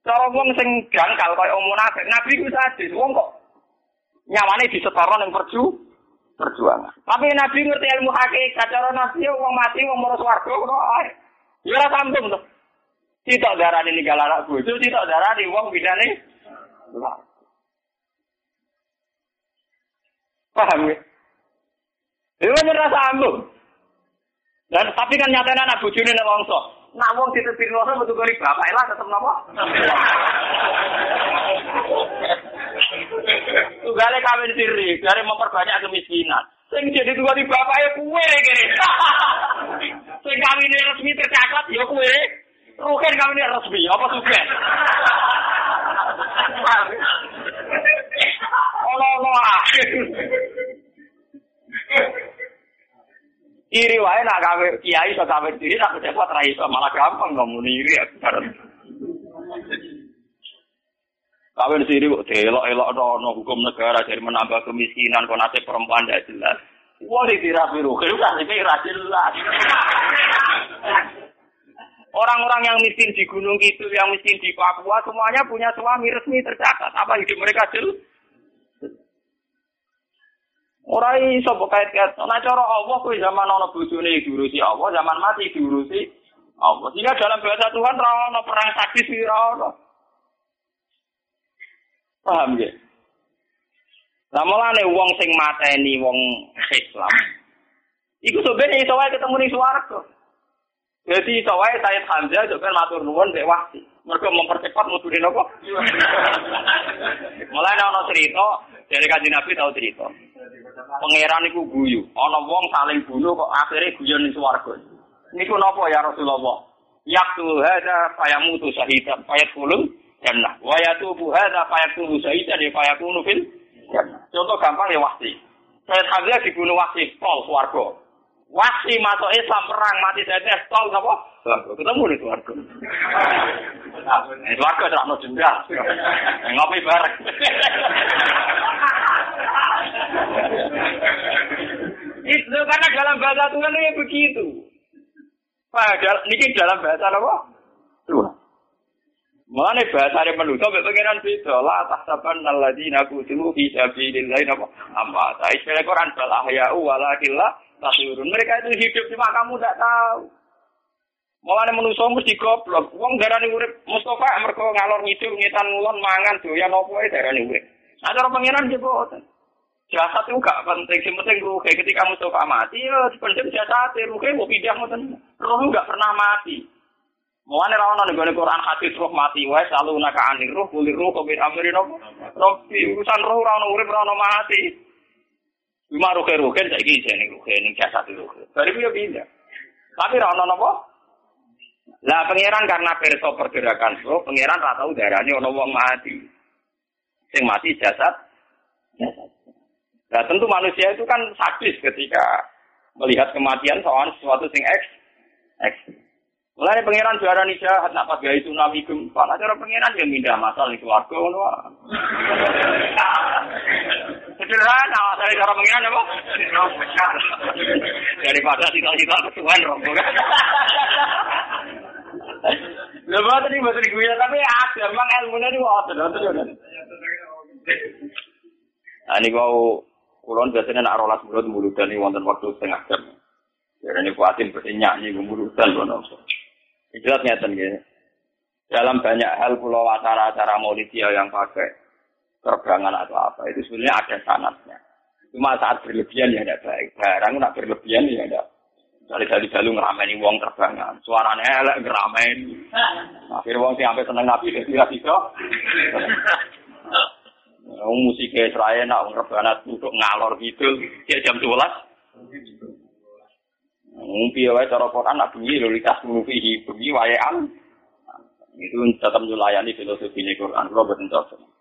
cara wong sing jangkal kaya munafik, Nabi ku sadis, wong kok nyawane disetoron yang perju, perjuangan. Tapi Nabi ngerti ilmu hakikat, cara Nabi wong mati wong mau swarga kok ae. Ya ora sambung to. Tidak darani ninggal anak bojo, tidak darani wong bidane. Paham ya? Itu kan rasa ambung. Dan tapi kan nyatanya anak bujune nek wongso. Nak wong ditepir wongso metu kali bapak lah tetep napa? Tugale kawin siri, dari memperbanyak kemiskinan. Sing jadi tuwa di bapak ya kuwe kene. Sing kawin resmi tercatat ya kuwe. Rugen kawin resmi apa sugen? Iri wae nak kawe kiai iso kawe diri tak pejabat ra iso malah gampang ngomong iri ya. Kawin siri kok delok-elok no hukum negara jadi menambah kemiskinan kon nasib perempuan tidak jelas. Wah iki rapi ruh, itu kan iki ra jelas. Orang-orang yang miskin di Gunung Kidul, yang miskin di Papua, semuanya punya suami resmi tercatat. Apa hidup mereka jelas? Ora iso mbok kait-kait. Nek cara Allah kuwi zaman ana bojone diurusi Allah, zaman mati diurusi Allah. Sehingga dalam bahasa Tuhan ora ana perang sadis ora ana. Paham ya? Lah mulane wong sing mateni wong Islam. Iku sebenarnya iso wae ketemu ning swarga. Jadi iso wae Sayyid Hamzah juga matur nuwun mek wahsi. Mergo mempercepat mudune napa? Mulane ana cerita dari kanjeng Nabi tahu cerita. Pangeran iku guyu, ana wong saling bunuh kok akhirnya guyon ning swarga. Niku napa ya Rasulullah? Yaktu hada fayamutu syahidan fayadkhulul jannah. Wa yatubu hada fayakunu syahidan ya fayakunu fil. Contoh gampang ya. Sayyid Hamzah dibunuh wahsi, pol swarga. Wahsi masuk Islam perang mati tetes tol apa? Ketemu di swarga. Eh swarga terang denda. Ngopi bareng. Itu karena dalam bahasa Tuhan ini begitu. Padahal ini dalam bahasa apa? Tuhan. Mengenai bahasa yang manusia, pengiran beda. La tahsaban alladzina kutilu fi sabilillah apa? Amma. Istilah Quran bal ahya'u walakillah tasirun. Mereka itu hidup cuma kamu tidak tahu. Mulane manusa mesti goblok. Wong darani urip Mustafa mergo ngalor ngidul ngitan ngulon mangan doyan opo ae darani urip. Nah cara pangeran ki boten. Jasad itu gak penting, sing penting ruhe. Ketika Mustafa mati, ya penting jasad, ruhe mau pindah ngoten. Roh gak pernah mati. Mulane ra ono ning Quran hadis roh mati wae selalu naka anir roh kulir roh kobir amri nopo. Robi urusan roh ra ono urip ra ono mati. Cuma ruhe-ruhe saiki jene ruhe ning jasad ruhe. Dari piye pindah. Tapi ra ono napa? Lah pangeran karena perso pergerakan roh, pangeran ra tau darane ono wong mati. Sing mati jasad. Jasad. Nah tentu manusia itu kan sadis ketika melihat kematian soal sesuatu sing eks. Eks. Mulai pangeran juara nih jahat, nak pas gaya tsunami gempa, nah cara pangeran yang pindah masal di keluarga. Sederhana, dari cara pangeran apa? Daripada tinggal-tinggal ketuhan rombongan. Lha boten iki boten gue tapi ada memang ilmune niku wonten wonten. Nah niku kulon biasanya nak rolas mulut mulutan ini wonten waktu setengah jam. Jadi ini kuatin bersenyak nih mulutan kono. Jelas ngeten gitu. Dalam banyak hal pulau acara-acara maulidiyah yang pakai terbangan atau apa itu sebenarnya ada sanatnya. Cuma saat berlebihan ya tidak baik. Barang nak berlebihan ya tidak. Dari dari dalu ngerameni wong terbangan. Suaranya elek ngerameni. Akhirnya wong sih sampai seneng nabi dia tidak bisa. Wong musik Israel nak ngerbana untuk ngalor gitu. Ya jam 12. Ngumpi wae cara Quran nak bengi lho likas fihi bengi waean. Itu tetap melayani filosofi Quran. Betul cocok.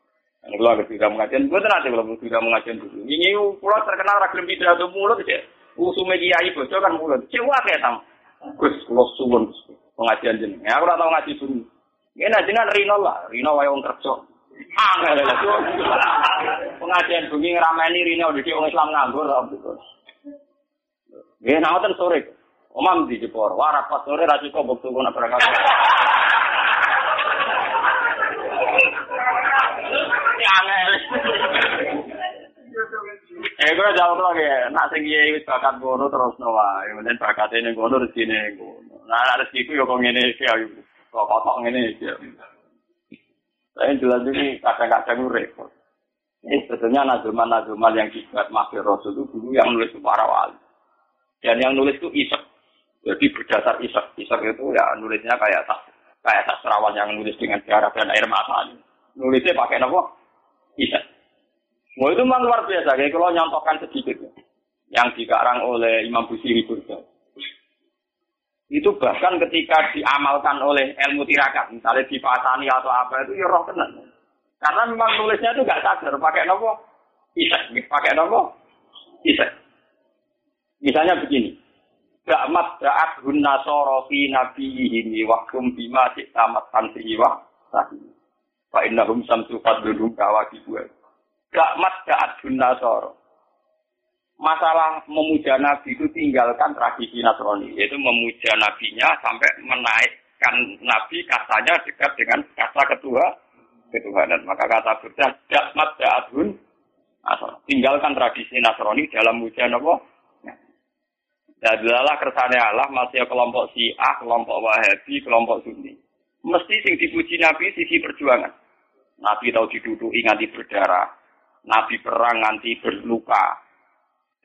Ini kalau agak tidak mengajian, gue nanti kalau tidak mengajian dulu. Ini pulau terkenal ragam pidato mulut ya. Usume kiai bocor kan mulut. Cewa kayak tam. Gus, kalau suwun pengajian jeneng. Ya aku tau ngaji dulu. Ini jenengan Rino lah, Rino wae wong kerja. Angel lah Pengajian bengi ngrameni Rino di wong Islam nganggur gitu. Nggih, sore. Omam di Jepor. Wah, rapat sore ra cukup bukti kono berangkat. Angel. Eh, gue jawab lagi, nak sing wis bakat ngono terus no wae, bakat ini ngono rezekine ngono. Nah, rezeki ku yo kok ngene iki ayo. Kok kotok ngene iki. Saya jelas ini kadang-kadang repot. Ini sebetulnya nazuman-nazuman yang dibuat Mahfir Rasul itu dulu yang nulis para wali. Dan yang nulis itu isek. Jadi berdasar isek. Isek itu ya nulisnya kayak tas, kayak sastrawan yang nulis dengan darah dan air mata. Nulisnya pakai apa? Isek. Mau itu memang luar biasa. Kayak kalau nyontohkan sedikit. Yang dikarang oleh Imam Busiri Burda. Itu bahkan ketika diamalkan oleh ilmu tirakat. Misalnya dipasani atau apa itu ya roh tenang. Karena memang nulisnya itu gak sadar. Pakai nopo? Isek. Pakai nopo? Isek. Misalnya begini. Ga'mat da'at hunna sorofi nabiyihimi wakum bima siktamat tansihi wa. Fa innahum samsu fadludum kawaki buat. Ga'mat da'at hunna soro. Masalah memuja Nabi itu tinggalkan tradisi Nasrani. Yaitu memuja Nabinya sampai menaikkan Nabi katanya dekat dengan kata ketua ketuhanan. Maka kata Burda, Ga'mat da'at hun Nasrani. Tinggalkan tradisi Nasrani dalam ujian apa? Dadalah kersane Allah masih kelompok Syiah, kelompok Wahabi, kelompok Sunni. Mesti sing dipuji Nabi sisi perjuangan. Nabi tahu diduduki nganti berdarah. Nabi perang nganti berluka.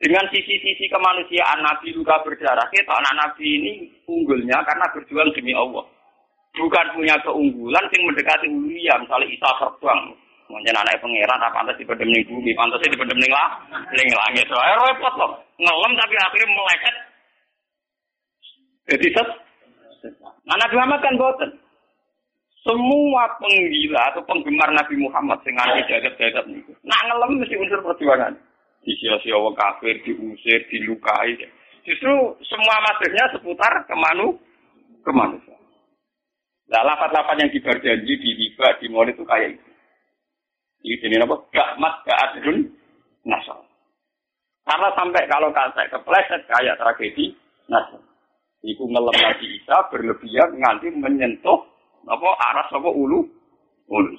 Dengan sisi-sisi kemanusiaan Nabi luka berdarah, kita anak Nabi ini unggulnya karena berjuang demi Allah. Bukan punya keunggulan yang mendekati ulia, misalnya Isa terbang. Mungkin anak pangeran apa pantas di ning bumi, pantas di ning lah, ning langit. Soalnya repot loh. Ngelem tapi akhirnya melekat. Jadi set. Nah, Nabi Muhammad kan boten. Semua penggila atau penggemar Nabi Muhammad sing anti jadab-jadab niku. Nak ngelem mesti unsur perjuangan disia-sia wong kafir, diusir, dilukai. Justru semua masuknya seputar kemanu kemanusiaan. Nah, lapat-lapat yang dibar janji di riba, di mall itu kayak itu. Ini jenis apa? Gak adrun, nasal. Karena sampai kalau kata kepleset kayak tragedi nasal. Iku ngelem Nabi Isa berlebihan nganti menyentuh apa aras apa ulu ulu.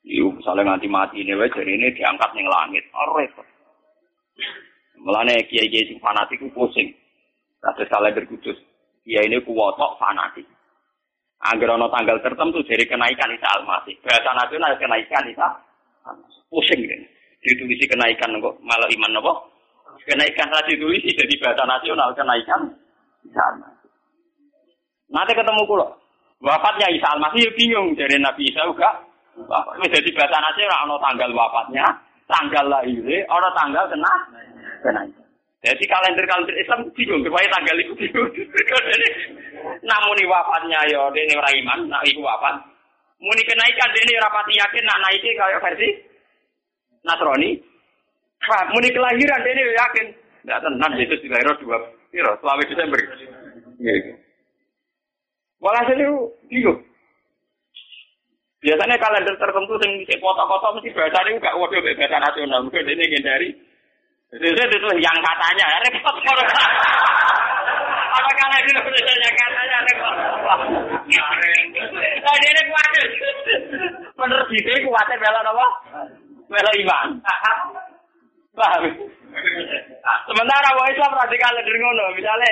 Iku misalnya nganti mati ini wae jadi ini diangkat ning langit. Oh, repot. Mulane kiai-kiai sing fanatik ku pusing. Kados salah berkudus. Kiai ini kuwotok fanatik. Angger ana tanggal tertentu jadi kenaikan Isa Almasih. Bahasa nasional kenaikan Isa Pusing kan. Ditulisi kenaikan kok malah iman apa? Kenaikan lah ditulisi jadi bahasa nasional kenaikan Isa Almasih. Nanti ketemu kulo. Wafatnya Isa Almasih ya bingung dari Nabi Isa juga Wis dadi bahasa nasi ora ana tanggal wafatnya, tanggal lahirnya, ana tanggal kena kena. Jadi kalender-kalender Islam bingung, supaya tanggal itu bingung. Namun wafatnya ya dene ora iman, nak iku wafat. Muni kenaikan dene ora yakin nak naiki kaya versi Nasrani. Muni kelahiran dene yakin. Ndak tenan Yesus dilahirno dua piro, selama Desember. Nggih. Walhasil bingung. Biasanya kalender tertentu yang bisa kota-kota mesti bahasa ini enggak waduh bahasa nasional. Mungkin ini dari itu itu yang katanya repot. Apa kalender itu yang katanya repot. Nah ini kuatir. Menurut itu kuatir bela apa? Bela iman. Paham? Sementara orang Islam radikal kalender ngono, misalnya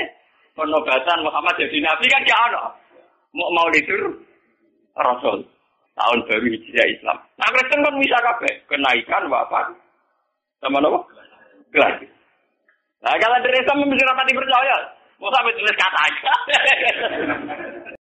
penobatan Muhammad jadi nabi kan gak ono. Mau mau ditur Rasul tahun baru hijriah Islam. Nah Kristen kan bisa kabeh kenaikan wafat sama apa? Gelar. Nah kalau dari Islam mesti rapati percaya. Mau sampai tulis kata aja.